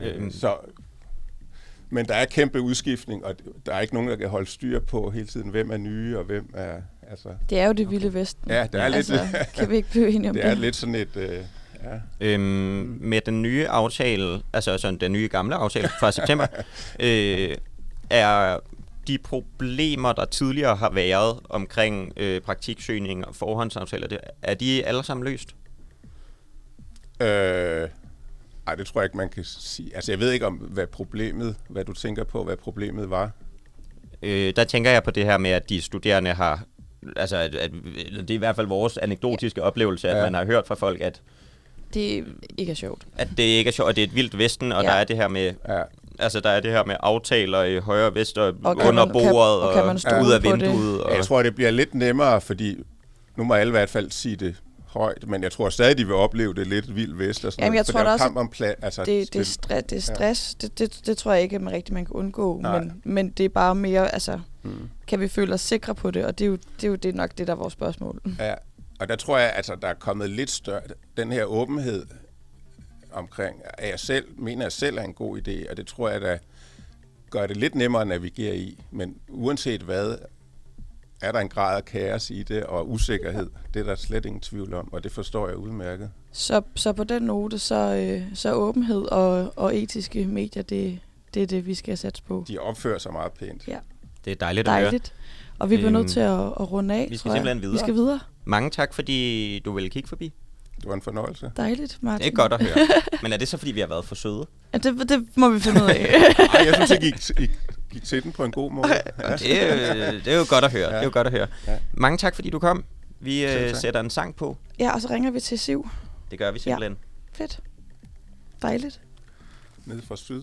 øh, Øhm. så, men der er kæmpe udskiftning, og der er ikke nogen, der kan holde styr på hele tiden, hvem er nye og hvem er, Altså, Det er jo det vilde vesten. ja, det er lidt, altså, kan vi ikke blive enige om det [LAUGHS] det? er lidt sådan et... Øh, ja. Øhm, med den nye aftale, altså sådan den nye gamle aftale fra [LAUGHS] september, øh, er de problemer, der tidligere har været omkring øh, praktiksøgning og forhåndsaftaler, det, er de alle sammen løst? Øh, ej, det tror jeg ikke, man kan sige. Altså, jeg ved ikke om, hvad problemet, hvad du tænker på, hvad problemet var. Øh, der tænker jeg på det her med, at de studerende har, altså at, at, det er i hvert fald vores anekdotiske oplevelse, at Ja. man har hørt fra folk, at, Det ikke er sjovt. at det ikke er sjovt, at det er et vildt vesten, og Ja. der er det her med, Ja, altså der er det her med aftaler i højre og vest og, Og under man- kan- bordet og kan man ud af vinduet. Og, jeg tror, det bliver lidt nemmere, fordi nu må alle i hvert fald sige det højt, men jeg tror stadig, de vil opleve det lidt vild vest. Og sådan Jamen, noget, jeg for tror der er også, kamp om pla- altså, Det, det, er, stre- det er stress. Det, det, det tror jeg ikke, at man rigtig man kan undgå. Nej. Men, men det er bare mere, altså, Mm. kan vi føle os sikre på det? Og det er jo, det er jo det nok det, der er vores spørgsmål. Ja, og der tror jeg, altså, der er kommet lidt større... Den her åbenhed omkring, at jeg selv mener, jeg selv er en god idé, og det tror jeg, der gør det lidt nemmere at navigere i. Men uanset hvad, er der en grad af kaos i det, og usikkerhed. Det er der slet ingen tvivl om, og det forstår jeg udmærket. Så, så på den note, så, øh, så åbenhed og, og etiske medier, det, det er det, vi skal satse på. De opfører sig meget pænt. Ja. det er dejligt at høre. Dejligt. Og vi bliver Øhm, nødt til at, at runde af, vi skal tror jeg. simpelthen videre. Vi skal videre. Mange tak, fordi du ville kigge forbi. Det var en fornøjelse. Dejligt, Martin. Det er godt at høre. [LAUGHS] Men er det så, fordi vi har været for søde? Ja, det, det må vi finde ud af. [LAUGHS] Ej, jeg synes, jeg gik, I gik til den på en god måde. Ja. Det er, jo- det er jo godt at høre. Ja. Det er jo godt at høre. Ja. Mange tak, fordi du kom. Vi øh, sætter en sang på. ja, og så ringer vi til Siv. Det gør vi simpelthen. Fedt. Dejligt. Nede fra syd.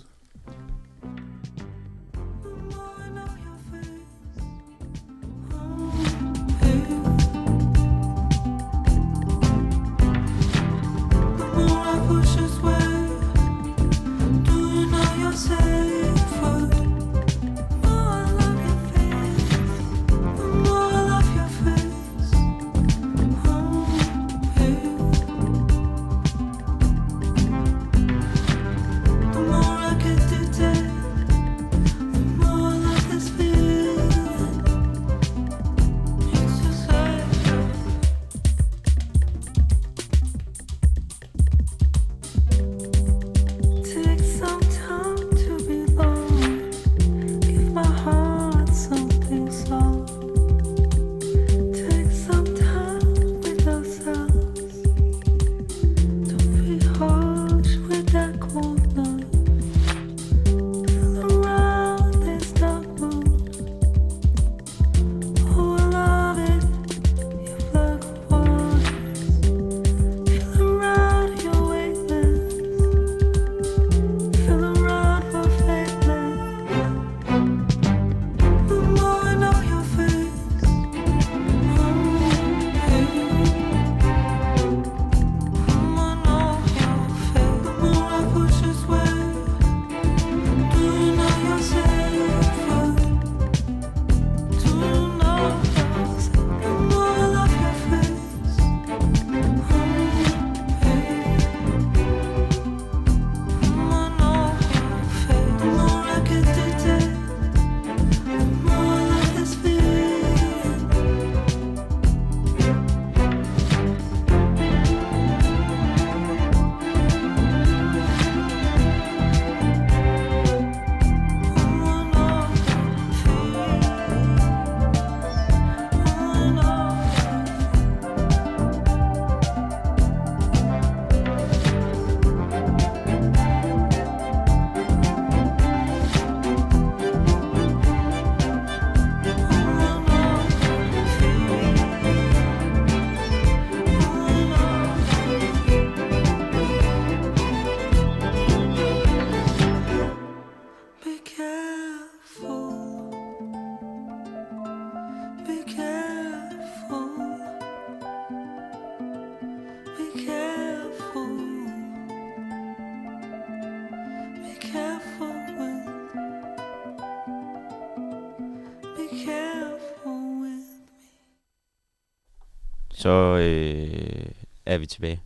Så øh, er vi tilbage.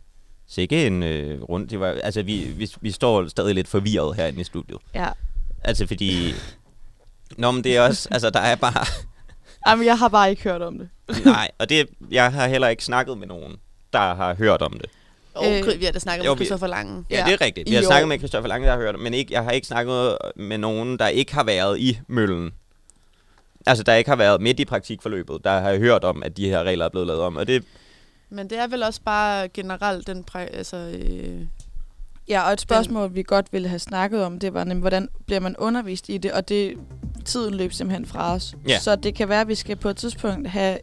Så ikke en øh, rund. Det var, altså, vi, vi, vi står stadig lidt forvirret herinde i studiet. Ja. Altså, fordi... Nå, men det er også... Altså, der er bare... [LAUGHS] Jamen, jeg har bare ikke hørt om det. [LAUGHS] Nej, og det, jeg har heller ikke snakket med nogen, der har hørt om det. Øh, vi har da snakket jo, med Christoffer Lange. Ja, Ja. det er rigtigt. Vi har år. snakket med Christoffer Lange, jeg har hørt, men ikke, jeg har ikke snakket med nogen, der ikke har været i møllen. Altså, der ikke har været midt i praktikforløbet, der har hørt om, at de her regler er blevet lavet om. Og det, Men det er vel også bare generelt den... Præ- altså, øh, Ja, og et spørgsmål, vi godt ville have snakket om, det var nemlig, hvordan bliver man undervist i det, og det tiden løb simpelthen fra os. Ja. Så det kan være, at vi skal på et tidspunkt have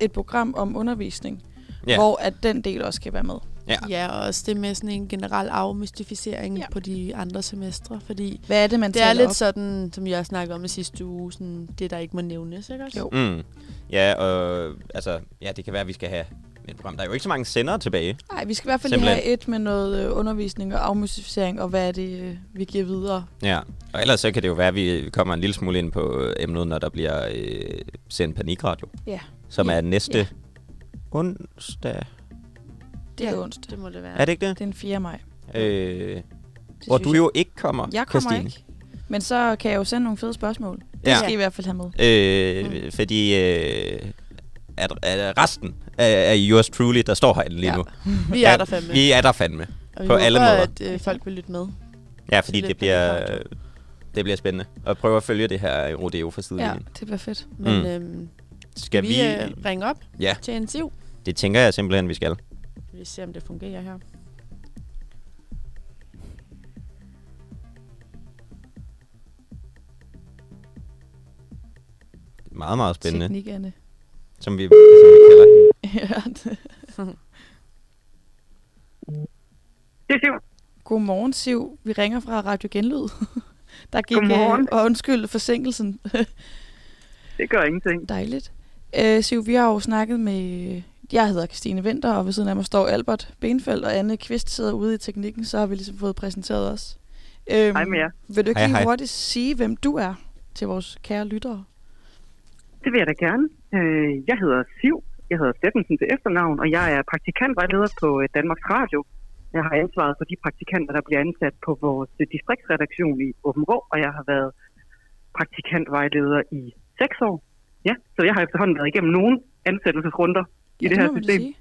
et program om undervisning, Ja. hvor at den del også kan være med. Ja. ja, og også det med sådan en generel afmystificering Ja. på de andre semestre, fordi Hvad er det, man det er lidt op? sådan, som jeg snakkede om i sidste uge, sådan det, der ikke må nævnes, ikke også? Jo. mm, ja, og altså, ja, det kan være, at vi skal have et program. Der er jo ikke så mange sendere tilbage. Nej, vi skal i hvert fald lige Simpelthen. have et med noget øh, undervisning og afmystificering, og hvad er det, øh, vi giver videre. Ja, og ellers så kan det jo være, at vi kommer en lille smule ind på øh, emnet, når der bliver øh, sendt panikradio, Ja, som Ja. er næste Ja. onsdag. Det er Ja, onsdag. Det må det være. Er det ikke det? Den 4. maj. Øh, Det hvor du jeg. jo ikke kommer, Jeg kommer Christine. ikke. Men så kan jeg jo sende nogle fede spørgsmål. Det Ja. skal I i hvert fald have med. Øh, mm. Fordi øh, at, at resten af, af yours truly, der står herinde lige Ja. nu. [LAUGHS] Vi er der fandme. Vi er der fandme. og vi på håber, alle måder. at øh, folk vil lytte med. Ja, fordi det bliver, det bliver spændende. at prøve at følge det her rodeo fra Ja, sidelinjen. det bliver fedt. Men Mm. øhm, Skal vi, vi... øh, ringe op Ja. til en siv? Det tænker jeg simpelthen, vi skal. Vi ser, om det fungerer her. Meget, meget spændende. Teknik, Anne. Som vi, som vi kalder hende. [LAUGHS] ja, det. Det er Siv. Godmorgen, Siv. Vi ringer fra Radio Genlyd. [LAUGHS] Der gik, Godmorgen. Øh, og undskyld forsinkelsen. [LAUGHS] Det gør ingenting. Dejligt. Øh, Siv, vi har jo snakket med... Jeg hedder Christine Vinter, og ved siden af mig står Albert Benfeldt, og Anne Kvist sidder ude i teknikken, så har vi ligesom fået præsenteret os. Øhm, Hej med jer. Vil du ikke Hej, lige hej. hurtigt sige, hvem du er til vores kære lyttere? Det vil jeg da gerne. Øh, Jeg hedder Siv. Jeg hedder Steffensen til efternavn, og jeg er praktikantvejleder på øh, Danmarks Radio. Jeg har ansvaret for de praktikanter, der bliver ansat på vores øh, distriktsredaktion i Åben Rå, og jeg har været praktikantvejleder i seks år. Ja, så jeg har efterhånden været igennem nogle ansættelsesrunder i det her må man da system. sige.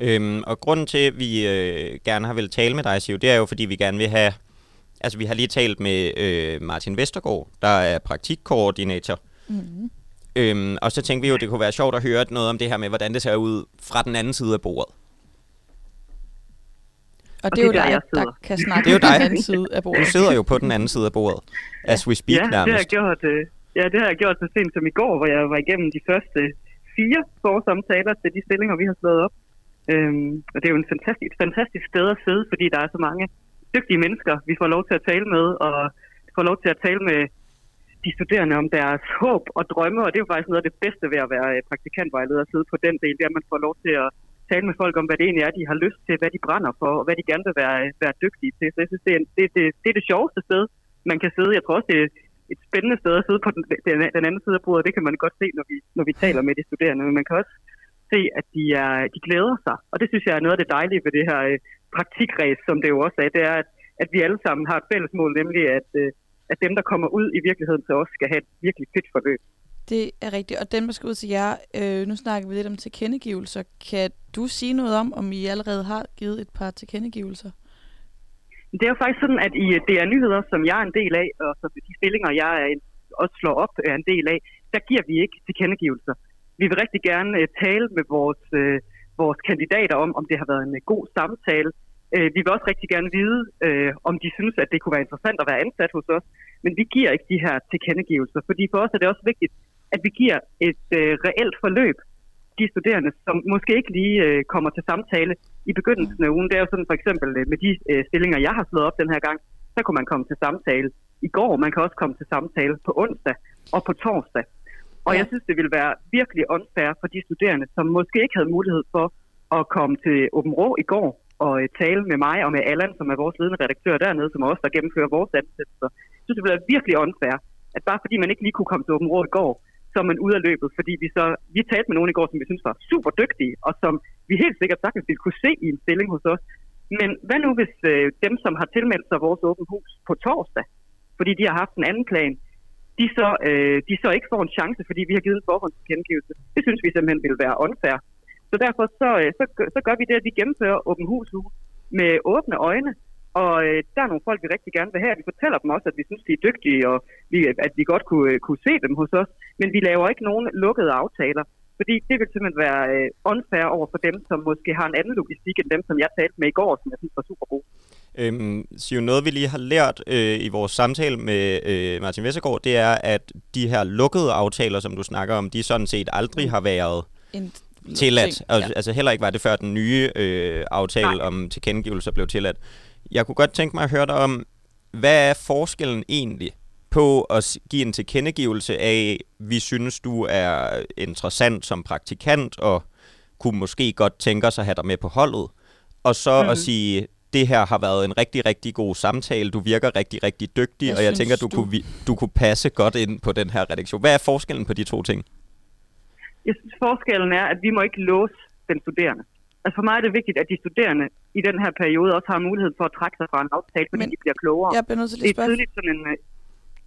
Øhm, og grunden til, at vi øh, gerne har vil tale med dig, Siv, det er jo, fordi vi gerne vil have... Altså, vi har lige talt med øh, Martin Vestergaard, der er praktikkoordinator. Mm-hmm. Øhm, og så tænkte vi jo, det kunne være sjovt at høre noget om det her med, hvordan det ser ud fra den anden side af bordet. Og det er jo det er dig, der kan snakke Det er jo på dig. den anden side af Du bordet. sidder jo på den anden side af bordet, as we speak ja, det har, jeg nærmest. gjort, øh, ja, det har jeg gjort så sent som i går, hvor jeg var igennem de første fire forsamtaler til de stillinger, vi har slået op. Øhm, og det er jo en fantastisk, fantastisk sted at sidde, fordi der er så mange dygtige mennesker, vi får lov til at tale med, og får lov til at tale med de studerende om deres håb og drømme, og det er jo faktisk noget af det bedste ved at være øh, praktikantvejleder og sidde på den del, det er, at man får lov til at tale med folk om, hvad det egentlig er, de har lyst til, hvad de brænder for, og hvad de gerne vil være, øh, være dygtige til. Så jeg synes, det er, det, det, det er det sjoveste sted, man kan sidde. Jeg tror også, det et spændende sted at sidde på den, den, den anden side af bordet. Det kan man godt se, når vi, når vi taler med de studerende. Men man kan også se, at de, er, de glæder sig. Og det synes jeg er noget af det dejlige ved det her øh, praktikræs, som det jo også er. Det er, at, at vi alle sammen har et fælles mål, nemlig at, øh, at dem, der kommer ud i virkeligheden til os, skal have et virkelig fedt forløb. Det er rigtigt. Og dem, der skal ud til jer, øh, nu snakker vi lidt om tilkendegivelser. Kan du sige noget om, om I allerede har givet et par tilkendegivelser? Det er jo faktisk sådan, at i øh, DR Nyheder, som jeg er en del af, og så de stillinger, jeg er en, også slår op, øh, er en del af, der giver vi ikke tilkendegivelser. Vi vil rigtig gerne uh, tale med vores, uh, vores kandidater om, om det har været en uh, god samtale. Uh, vi vil også rigtig gerne vide, uh, om de synes, at det kunne være interessant at være ansat hos os. Men vi giver ikke de her tilkendegivelser, fordi for os er det også vigtigt, at vi giver et uh, reelt forløb de studerende, som måske ikke lige øh, kommer til samtale i begyndelsen af ugen. Det er jo sådan for eksempel øh, med de øh, stillinger, jeg har slået op den her gang, så kunne man komme til samtale i går. Man kan også komme til samtale på onsdag og på torsdag. Og Ja. jeg synes, det ville være virkelig unfair for de studerende, som måske ikke havde mulighed for at komme til Åben Rå i går og øh, tale med mig og med Allan, som er vores ledende redaktør dernede, som også der gennemfører vores ansættelser. Jeg synes, det ville være virkelig unfair, at bare fordi man ikke lige kunne komme til Åben Rå i går, så er man ude af løbet, fordi vi så, vi talte med nogen i går, som vi synes var super dygtige, og som vi helt sikkert sagtens ville kunne se i en stilling hos os. Men hvad nu hvis øh, dem, som har tilmeldt sig vores åben hus på torsdag, fordi de har haft en anden plan, de så, øh, de så ikke får en chance, fordi vi har givet en forhåndstilkendegivelse. Det synes vi simpelthen ville være unfair. Så derfor så, øh, så, så gør vi det, at vi gennemfører åben hus med åbne øjne, og øh, der er nogle folk, vi rigtig gerne vil have. Vi fortæller dem også, at vi synes, de er dygtige, og vi, at vi godt kunne, øh, kunne se dem hos os. Men vi laver ikke nogen lukkede aftaler, fordi det vil simpelthen være øh, unfair over for dem, som måske har en anden logistik end dem, som jeg talte med i går, som jeg synes var super god. Øhm, Siv, noget vi lige har lært øh, i vores samtale med øh, Martin Vestergaard, det er, at de her lukkede aftaler, som du snakker om, de sådan set aldrig har været En tilladt. ting. Altså, altså heller ikke var det før den nye øh, aftale Nej. om tilkendegivelser blev tilladt. Jeg kunne godt tænke mig at høre dig om, hvad er forskellen egentlig på at give en tilkendegivelse af, vi synes, du er interessant som praktikant, og kunne måske godt tænke os at have dig med på holdet, og så mm. At sige, det her har været en rigtig, rigtig god samtale, du virker rigtig, rigtig dygtig, Hvad og jeg synes tænker, du, du? Kunne, vi- du kunne passe godt ind på den her redaktion. Hvad er forskellen på de to ting? Jeg synes, forskellen er, at vi må ikke låse den studerende. Altså for mig er det vigtigt, at de studerende i den her periode også har mulighed for at trække sig fra en aftale, fordi Men de bliver klogere. Jeg bliver nødt til det at er spørge. tidligt sådan en...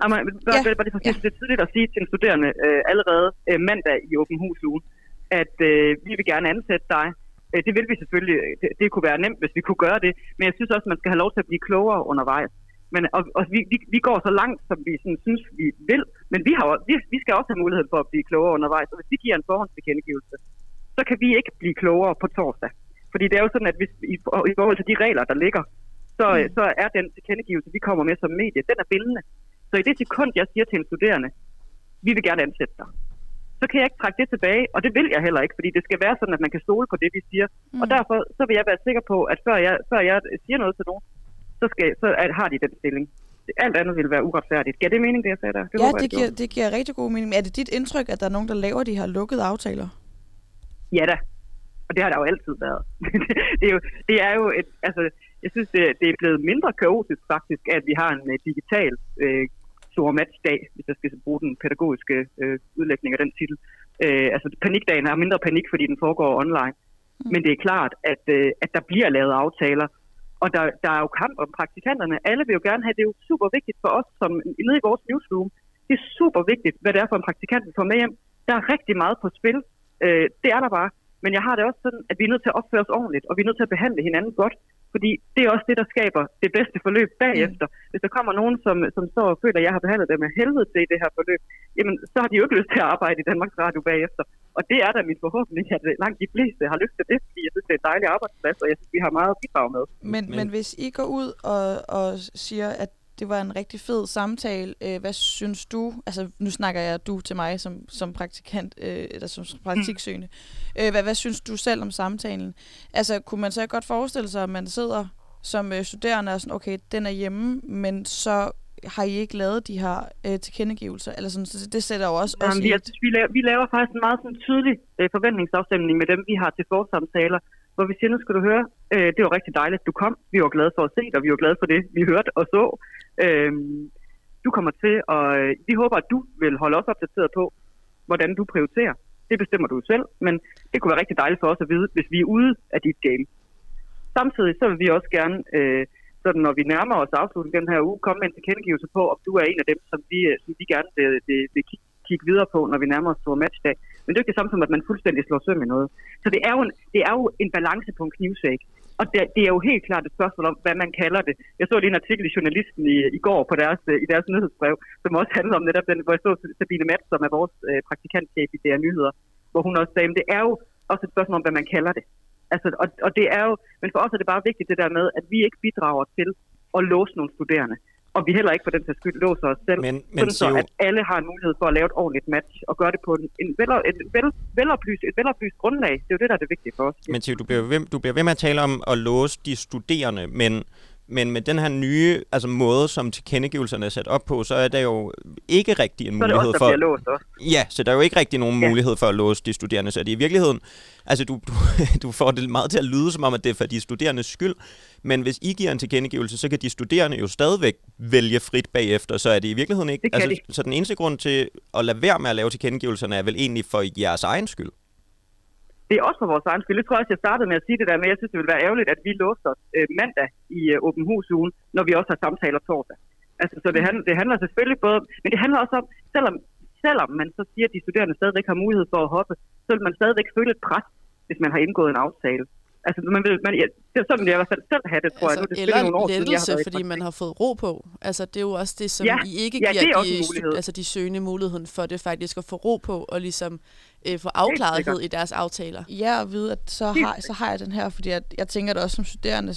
Jamen, bare, Ja, bare det, for, ja. det er tidligt at sige til en studerende øh, allerede øh, mandag i åben hus uge, at øh, vi vil gerne ansætte dig. Øh, det vil vi selvfølgelig. Det, det kunne være nemt, hvis vi kunne gøre det. Men jeg synes også, man skal have lov til at blive klogere undervejs. Men, og, og vi, vi, vi går så langt, som vi sådan, synes, vi vil. Men vi, har, vi, vi skal også have mulighed for at blive klogere undervejs. Og hvis vi giver en forhåndsbekendegivelse, så kan vi ikke blive klogere på torsdag. Fordi det er jo sådan, at hvis, i, i forhold til de regler, der ligger, så, mm. så er den tilkendegivelse, vi kommer med som medie, den er bindende. Så i det sekund, jeg siger til en studerende, vi vil gerne ansætte dig, så kan jeg ikke trække det tilbage, og det vil jeg heller ikke, fordi det skal være sådan, at man kan stole på det, vi siger. Mm. Og derfor så vil jeg være sikker på, at før jeg, før jeg siger noget til nogen, så, skal, så er- har de den stilling. Alt andet vil være uretfærdigt. Giver det mening, det jeg sagde der? Det Ja, håber det giver, det giver rigtig god mening. Men Er det dit indtryk, at der er nogen, der laver de her lukkede aftaler? Ja da. Og det har der jo altid været. [LAUGHS] det, er jo, det er jo et, altså, jeg synes, det, det er blevet mindre kaotisk faktisk, at vi har en uh, digital uh, stor matchdag, hvis jeg skal bruge den pædagogiske uh, udlægning af den titel. Uh, altså panikdagen har mindre panik, fordi den foregår online. Mm. Men det er klart, at, uh, at der bliver lavet aftaler, og der, der er jo kamp om praktikanterne. Alle vil jo gerne have, det er jo super vigtigt for os, som nede i vores newsroom. Det er super vigtigt, hvad det er for en praktikant, vi får med hjem. Der er rigtig meget på spil. Øh, det er der bare. Men jeg har det også sådan, at vi er nødt til at opføre os ordentligt, og vi er nødt til at behandle hinanden godt. Fordi det er også det, der skaber det bedste forløb bagefter. Mm. Hvis der kommer nogen, som, som står og føler, at jeg har behandlet dem med helvede til i det her forløb, jamen så har de jo ikke lyst til at arbejde i Danmarks Radio bagefter. Og det er da min forhåbning, at langt de fleste har lyst til det, fordi jeg synes, det er en dejlig arbejdsplads, og jeg synes, vi har meget at bidrage med. Men, men, men hvis I går ud og, og siger, at det var en rigtig fed samtale, øh, hvad synes du, altså nu snakker jeg du til mig som, som praktikant, øh, eller som praktiksøgende, øh, hvad, hvad synes du selv om samtalen? Altså kunne man så godt forestille sig, at man sidder som øh, studerende og sådan, okay, den er hjemme, men så har I ikke lavet de her øh, tilkendegivelser? Eller sådan, så det sætter jo også Jamen, i vi, synes, vi, laver, vi laver faktisk en meget sådan, tydelig øh, forventningsafstemning med dem, vi har til forsamtaler, hvor vi siger, nu skal du høre, øh, det var rigtig dejligt, du kom. Vi var glade for at se dig, og vi var glade for det, vi hørte og så. Øh, du kommer til, og øh, vi håber, at du vil holde os opdateret på, hvordan du prioriterer. Det bestemmer du selv, men det kunne være rigtig dejligt for os at vide, hvis vi er ude af dit game. Samtidig så vil vi også gerne, øh, sådan når vi nærmer os afslutningen den her uge, komme med en tilkendegivelse på, om du er en af dem, som vi, øh, som vi gerne vil, vil, vil kigge, kigge videre på, når vi nærmer os store matchdag. Men det er jo ikke det samme som, at man fuldstændig slår søm i noget. Så det er jo en, det er jo en balance på en knivsæk. Og det, det er jo helt klart et spørgsmål om, hvad man kalder det. Jeg så lige en artikel i Journalisten i, i går på deres, øh, i deres nyhedsbrev, som også handler om netop den, hvor jeg så Sabine Mats, som er vores øh, praktikantchef i DR Nyheder, hvor hun også sagde, at det er jo også et spørgsmål om, hvad man kalder det. Altså, og, og det er jo, men for os er det bare vigtigt det der med, at vi ikke bidrager til at låse nogle studerende. Og vi heller ikke for den sags skyld låser os selv. Men, men sådan så, Siv, at alle har en mulighed for at lave et ordentligt match, og gøre det på en, en vel, et, vel, veloplyst, et veloplyst grundlag. Det er jo det, der er det vigtige for os. Men Tiv, du bliver, ved, du bliver ved med at tale om at låse de studerende, men, men med den her nye altså måde, som tilkendegivelserne er sat op på, så er der jo ikke rigtig en Så er det mulighed os, der for... låst også. Ja, så der er jo ikke rigtig nogen Ja. mulighed for at låse de studerende, så det i virkeligheden, altså du, du, [LAUGHS] du får det meget til at lyde som om, at det er for de studerendes skyld, men hvis I giver en tilkendegivelse, så kan de studerende jo stadigvæk vælge frit bagefter, så er det i virkeligheden ikke, Det altså, så den eneste grund til at lade være med at lave tilkendegivelserne er vel egentlig for jeres egen skyld. Det er også for vores egen skyld. Jeg tror også, jeg startede med at sige det der, men jeg synes, det ville være ærgerligt, at vi låste os øh, mandag i øh, Åben Hus ugen, når vi også har samtaler torsdag. Altså, så det, handler, det handler selvfølgelig både, men det handler også om, selvom, selvom man så siger, at de studerende stadigvæk har mulighed for at hoppe, så vil man stadigvæk føle et pres, hvis man har indgået en aftale. Altså, man vil, man, ja, det er sådan, jeg i hvert fald selv have det, tror jeg. Nu det Altså, selvfølgelig nogle år eller siden, jeg har lettelse, i fordi man har fået ro på. Altså, det er jo også det, som Ja, I ikke ja, er giver en de, altså, de søgende muligheden for det faktisk at få ro på, og ligesom øh, få afklarethed i deres aftaler. Ja, at vide, at så har, så har jeg den her, fordi jeg, jeg tænker det også som studerende,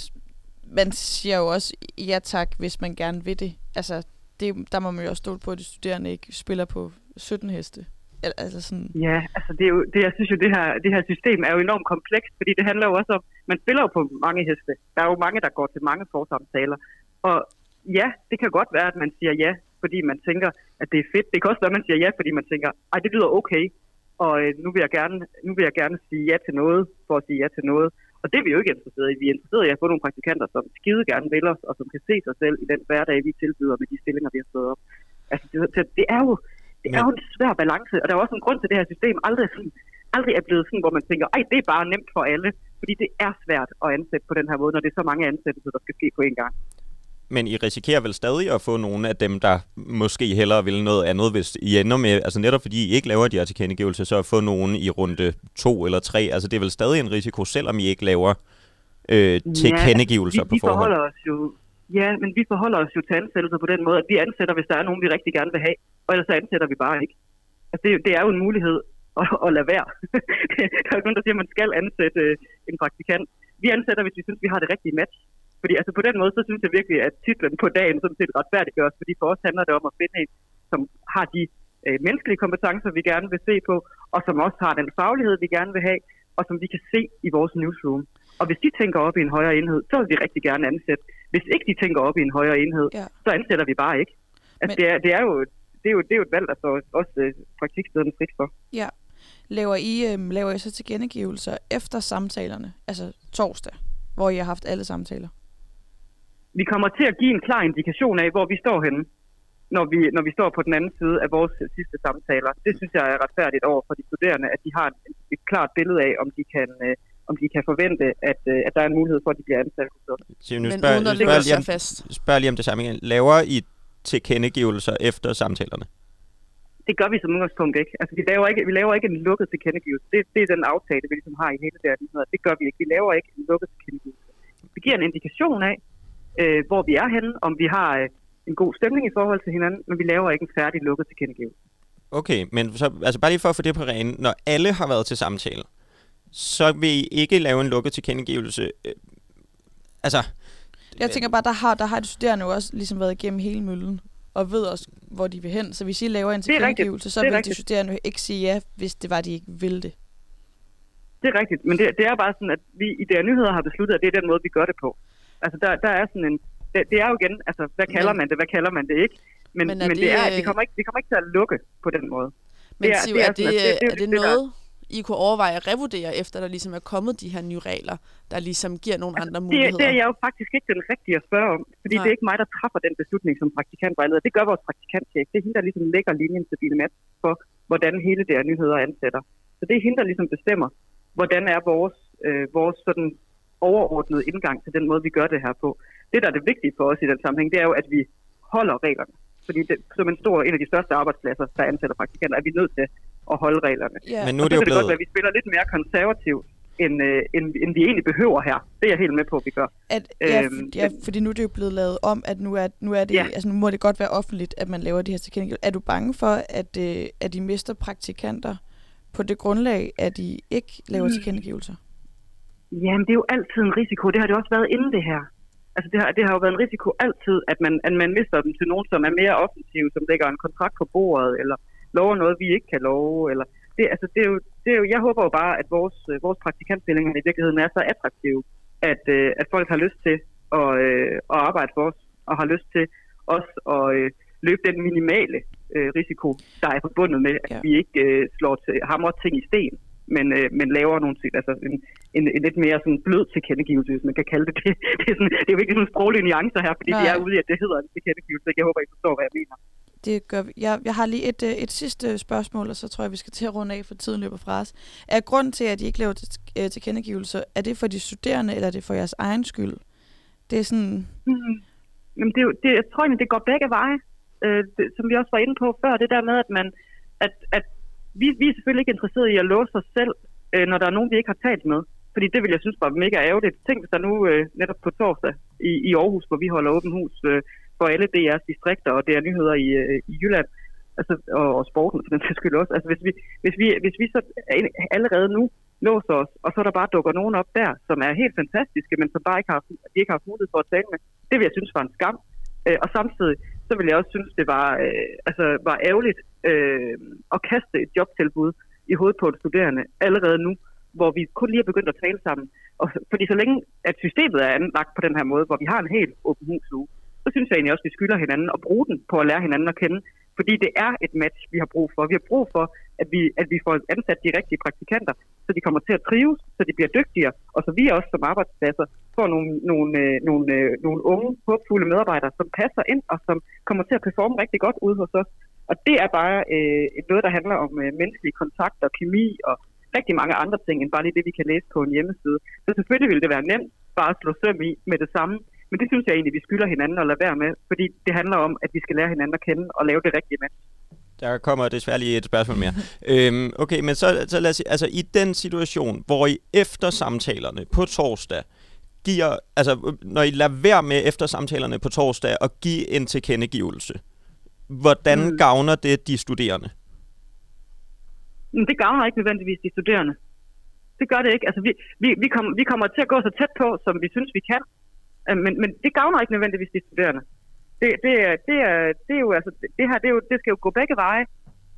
man siger jo også ja tak, hvis man gerne vil det. Altså, det, der må man jo også stole på, at de studerende ikke spiller på 17 heste. Altså sådan, Ja, altså det er jo, det, jeg synes jo, det her, det her system er jo enormt komplekst, fordi det handler jo også om, man spiller jo på mange heste. Der er jo mange, der går til mange forsamtaler. Og ja, det kan godt være, at man siger ja, fordi man tænker, at det er fedt. Det kan også være, at man siger ja, fordi man tænker, ej, det lyder okay, og øh, nu, vil jeg gerne, nu vil jeg gerne sige ja til noget, for at sige ja til noget. Og det er vi jo ikke interesserede i. Vi er interesserede i at få nogle praktikanter, som skide gerne vil os, og som kan se sig selv i den hverdag, vi tilbyder med de stillinger, vi har stået op. Altså, det, det er jo det er jo en svær balance, og der er også en grund til, at det her system aldrig, sådan, aldrig er blevet sådan, hvor man tænker, ej, det er bare nemt for alle. Fordi det er svært at ansætte på den her måde, når det er så mange ansættelser, der skal ske på en gang. Men I risikerer vel stadig at få nogle af dem, der måske hellere vil noget andet, hvis I ender med, altså netop fordi I ikke laver de her tilkendegivelser, så at få nogen i runde to eller tre. Altså det er vel stadig en risiko, selvom I ikke laver øh, tilkendegivelser vi, på vi forhånd. forholder os jo, ja, men vi forholder os jo til ansættelser på den måde, at vi ansætter, hvis der er nogen, vi rigtig gerne vil have, og ellers så ansætter vi bare ikke. Altså, det, det er jo en mulighed [LAUGHS] at, at lade være. [LAUGHS] der er jo ikke nogen, der siger, at man skal ansætte øh, en praktikant. Vi ansætter, hvis vi synes, vi har det rigtige match. Fordi altså, på den måde, så synes jeg virkelig, at titlen på dagen sådan set retfærdiggøres, fordi for os handler det om at finde en, som har de øh, menneskelige kompetencer, vi gerne vil se på, og som også har den faglighed, vi gerne vil have, og som vi kan se i vores newsroom. Og hvis de tænker op i en højere enhed, så vil vi rigtig gerne ansætte. Hvis ikke de tænker op i en højere enhed, Ja. så ansætter vi bare ikke. Altså, Men- det, er, det, er jo, det, er jo, det er jo et valg, der står også øh, praktikstederne frit for. ja. Laver I, øhm, laver I så tilkendegivelser efter samtalerne, altså torsdag, hvor I har haft alle samtaler? Vi kommer til at give en klar indikation af, hvor vi står henne, når vi, når vi står på den anden side af vores øh, sidste samtaler. Det synes jeg er retfærdigt over for de studerende, at de har et, et klart billede af, om de kan, øh, om de kan forvente, at, øh, at der er en mulighed for, at de bliver ansat. hos os. Men spørger, uden at sig lige om, fast. spørger lige om det samme igen. Laver I tilkendegivelser efter samtalerne? Det gør vi som udgangspunkt ikke. Altså, vi laver ikke, vi laver ikke en lukket tilkendegivelse. Det, det er den aftale, vi ligesom har i hele det her. Det gør vi ikke. Vi laver ikke en lukket tilkendegivelse. Vi giver en indikation af, øh, hvor vi er henne, om vi har øh, en god stemning i forhold til hinanden, men vi laver ikke en færdig lukket tilkendegivelse. Okay, men så, altså bare lige for at få det på rene. Når alle har været til samtale, så vil I ikke lave en lukket tilkendegivelse. Øh, altså, Jeg tænker bare, der har, der har de studerende jo også ligesom været igennem hele møllen, og ved også, hvor de vil hen. Så hvis I laver en tilkendegivelse, så vil de studerende jo ikke sige ja, hvis det var, de ikke ville det. Det er rigtigt, men det, det er bare sådan, at vi i DR Nyheder har besluttet, at det er den måde, vi gør det på. Altså, der, der er sådan en... Det, det er jo igen, altså, hvad kalder Men- man det, hvad kalder man det ikke? Men, Men men, er men det, det, er, øh, det, kommer ikke, det kommer ikke til at lukke på den måde. Men Det er- Siv, det er er, det, sådan, det- det er det det, der- noget, I kunne overveje at revurdere, efter der ligesom er kommet de her nye regler, der ligesom giver nogle andre Det, muligheder? det er jeg jo faktisk ikke den rigtige at spørge om, fordi Nej. Det er ikke mig, der træffer den beslutning som praktikantvejleder. Det gør vores praktikantchef. Det er hende, der ligesom lægger linjen til Bille Mats for, hvordan hele det her nyheder ansætter. Så det er hende, der ligesom bestemmer, hvordan er vores, øh, vores sådan overordnede indgang til den måde, vi gør det her på. Det, der er det vigtige for os i den sammenhæng, det er jo, at vi holder reglerne. Fordi det, som en stor, en af de største arbejdspladser, der ansætter praktikanter, er vi nødt til at holde reglerne. Ja. men nu Og er det jo det godt blevet... være, at vi spiller lidt mere konservativt, end, øh, end, end vi egentlig behøver her. Det er jeg helt med på, at vi gør. At, ja, Øhm, for, ja, fordi nu er det jo blevet lavet om, at nu er, nu er det, Ja. altså nu må det godt være offentligt, at man laver de her tilkendegivelser. Er du bange for, at, øh, at de mister praktikanter på det grundlag, at de ikke laver Mm. tilkendegivelser? Jamen, det er jo altid en risiko. Det har det også været inden det her. Altså, det har, det har jo været en risiko altid, at man, at man mister dem til nogen, som er mere offensive, som lægger en kontrakt på bordet, eller lover noget, vi ikke kan love. Eller det, altså, det er jo, det er jo, jeg håber jo bare, at vores, øh, vores praktikantstillinger i virkeligheden er så attraktive, at, øh, at folk har lyst til at, øh, at arbejde for os, og har lyst til også at øh, løbe den minimale øh, risiko, der er forbundet med, at Ja. vi ikke øh, slår til, hammer ting i sten, men, øh, men laver nogle ting, altså en, en, en lidt mere sådan blød tilkendegivelse, hvis man kan kalde det det. [LAUGHS] Det er, sådan, det er jo ikke sådan sproglige nuancer her, fordi Nej. vi er ude i, at det hedder en tilkendegivelse. Jeg håber, I forstår, hvad jeg mener. Det gør vi. Jeg, jeg har lige et, øh, et sidste spørgsmål, og så tror jeg, vi skal til at runde af, for tiden løber fra os. Er grund til, at I ikke laver til, øh, tilkendegivelser, er det for de studerende, eller er det for jeres egen skyld? Det er sådan... Mm. Jamen, det, er det, jeg tror egentlig, det går begge veje. Øh, det, som vi også var inde på før, det der med, at, man, at, at vi, vi er selvfølgelig ikke interesseret i at låse os selv, øh, når der er nogen, vi ikke har talt med. Fordi det vil jeg synes var mega ærgerligt. Tænk, hvis der nu øh, netop på torsdag i, i Aarhus, hvor vi holder åben hus øh, for alle DR's distrikter og DR nyheder i, øh, i Jylland, altså, og, og sporten for den sags skyld også. Altså, hvis vi, hvis vi, hvis vi så allerede nu låser os, og så der bare dukker nogen op der, som er helt fantastiske, men som bare ikke har, de ikke har haft mulighed for at tale med, det vil jeg synes var en skam. Øh, og samtidig, så vil jeg også synes, det var, øh, altså, var ærgerligt øh, at kaste et jobtilbud i hovedet på et studerende allerede nu, hvor vi kun lige er begyndt at tale sammen. Og, fordi så længe at systemet er anlagt på den her måde, hvor vi har en helt åben husuge, så synes jeg egentlig også, at vi skylder hinanden at bruge den på at lære hinanden at kende. Fordi det er et match, vi har brug for. Vi har brug for, at vi, at vi får ansat de rigtige praktikanter, så de kommer til at trives, så de bliver dygtigere, og så vi også som arbejdspladser får nogle, nogle, øh, nogle, øh, nogle unge, håbfulde medarbejdere, som passer ind og som kommer til at performe rigtig godt ude hos os. Og det er bare øh, noget, der handler om øh, menneskelige kontakter, kemi og rigtig mange andre ting, end bare lige det, vi kan læse på en hjemmeside. Så selvfølgelig ville det være nemt bare at slå søm i med det samme, men det synes jeg egentlig, vi skylder hinanden at lade være med, fordi det handler om, at vi skal lære hinanden at kende og lave det rigtige med. Der kommer desværre lige et spørgsmål mere. øhm, okay, men så, så lad os altså i den situation, hvor I efter samtalerne på torsdag, giver, altså når I lader være med efter samtalerne på torsdag at give en tilkendegivelse, hvordan mm. gavner det de studerende? Det gavner ikke nødvendigvis de studerende. Det gør det ikke. Altså, vi, vi, vi, kommer, vi kommer til at gå så tæt på, som vi synes, vi kan. Øh, Men, men det gavner ikke nødvendigvis de studerende. Det, det, er, det, er, det, er jo, altså, det her det, er jo, det skal jo gå begge veje.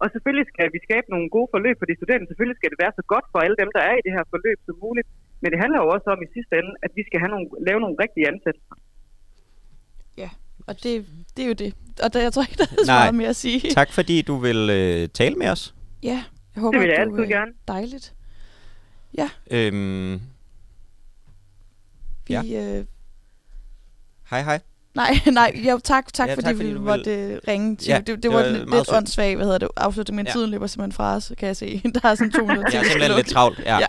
Og selvfølgelig skal vi skabe nogle gode forløb for de studerende. Selvfølgelig skal det være så godt for alle dem, der er i det her forløb som muligt. Men det handler jo også om i sidste ende, at vi skal have nogle, lave nogle rigtige ansættelser. Ja, og det, det er jo det. Og der, jeg tror ikke, der er så Nej. meget mere at sige. Tak fordi du vil øh, tale med os. Ja, jeg håber, Det vil jeg at du, altid gerne. Dejligt. Øhm, Vi, Ja. ja. øh, hej hej. nej, [LAUGHS] nej, jo, tak, tak, Ja, ja, fordi, tak, fordi vi du måtte øh, ringe til. Ja, Ja, det, det, det var, var lidt, lidt åndssvagt, hvad hedder det, afslutning, men Ja. tiden løber simpelthen fra os, kan jeg se. [LAUGHS] Der er sådan to [LAUGHS] minutter Jeg er simpelthen lidt travlt. Ja. Ja.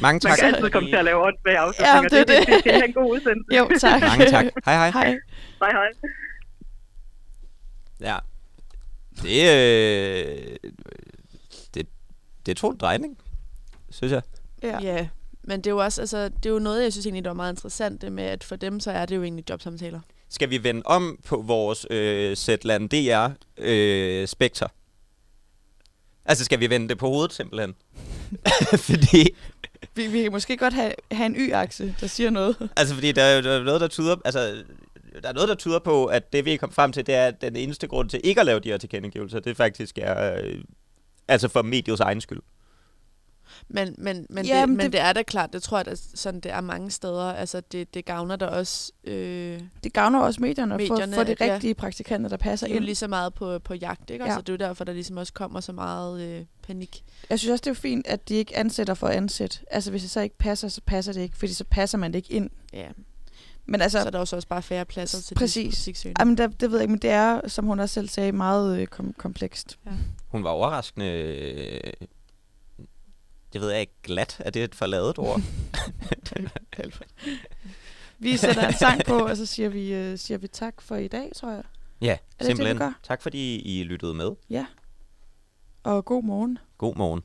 Mange Man tak. kan altid komme til at lave åndssvage Ja, afslutninger. det er det, det, det. det, det er en god udsendelse. Jo, tak. Mange tak. Hej hej. Hej. Hej hej. Ja. Det, øh, det, det tog en drejning, synes jeg. Ja. Ja, men det er jo også, altså, det er jo noget, jeg synes egentlig, der var meget interessant, det med, at for dem, så er det jo egentlig jobsamtaler. Skal vi vende om på vores øh, Zetland DR øh, spekter? Altså, skal vi vende det på hovedet simpelthen? [LAUGHS] fordi, Vi, vi kan måske godt have, have en y-akse, der siger noget. [LAUGHS] altså, fordi der er jo der er noget, der tyder... Altså, der er noget, der tyder på, at det vi er kommet frem til, det er, at den eneste grund til ikke at lave de her tilkendegivelser, det faktisk er... Øh, altså for mediets egen skyld. Men, men, men, Ja, det, men det- det, er da klart, det tror jeg, at sådan det er mange steder. Altså, det, det gavner der også... Øh, Det gavner også medierne, medierne for, for de ja. rigtige praktikanter, der passer de er jo ind. lige så meget på, på jagt, ikke? Ja. Altså, det er jo derfor, der ligesom også kommer så meget øh, panik. Jeg synes også, det er fint, at de ikke ansætter for at ansætte. Altså, hvis det så ikke passer, så passer det ikke, fordi så passer man det ikke ind. Ja. Men altså, Så er der også, også bare færre pladser til Præcis. de. Jamen, det, det ved jeg ikke, men det er, som hun også selv sagde, meget øh, kom- komplekst. Hun var overraskende... Det ved jeg ikke, glat. Er det et forladet ord? [LAUGHS] [LAUGHS] Vi sætter en sang på, og så siger vi, øh, siger vi tak for i dag, tror jeg. ja, det, vi simpelthen. gør? tak fordi I lyttede med. Og god morgen. God morgen.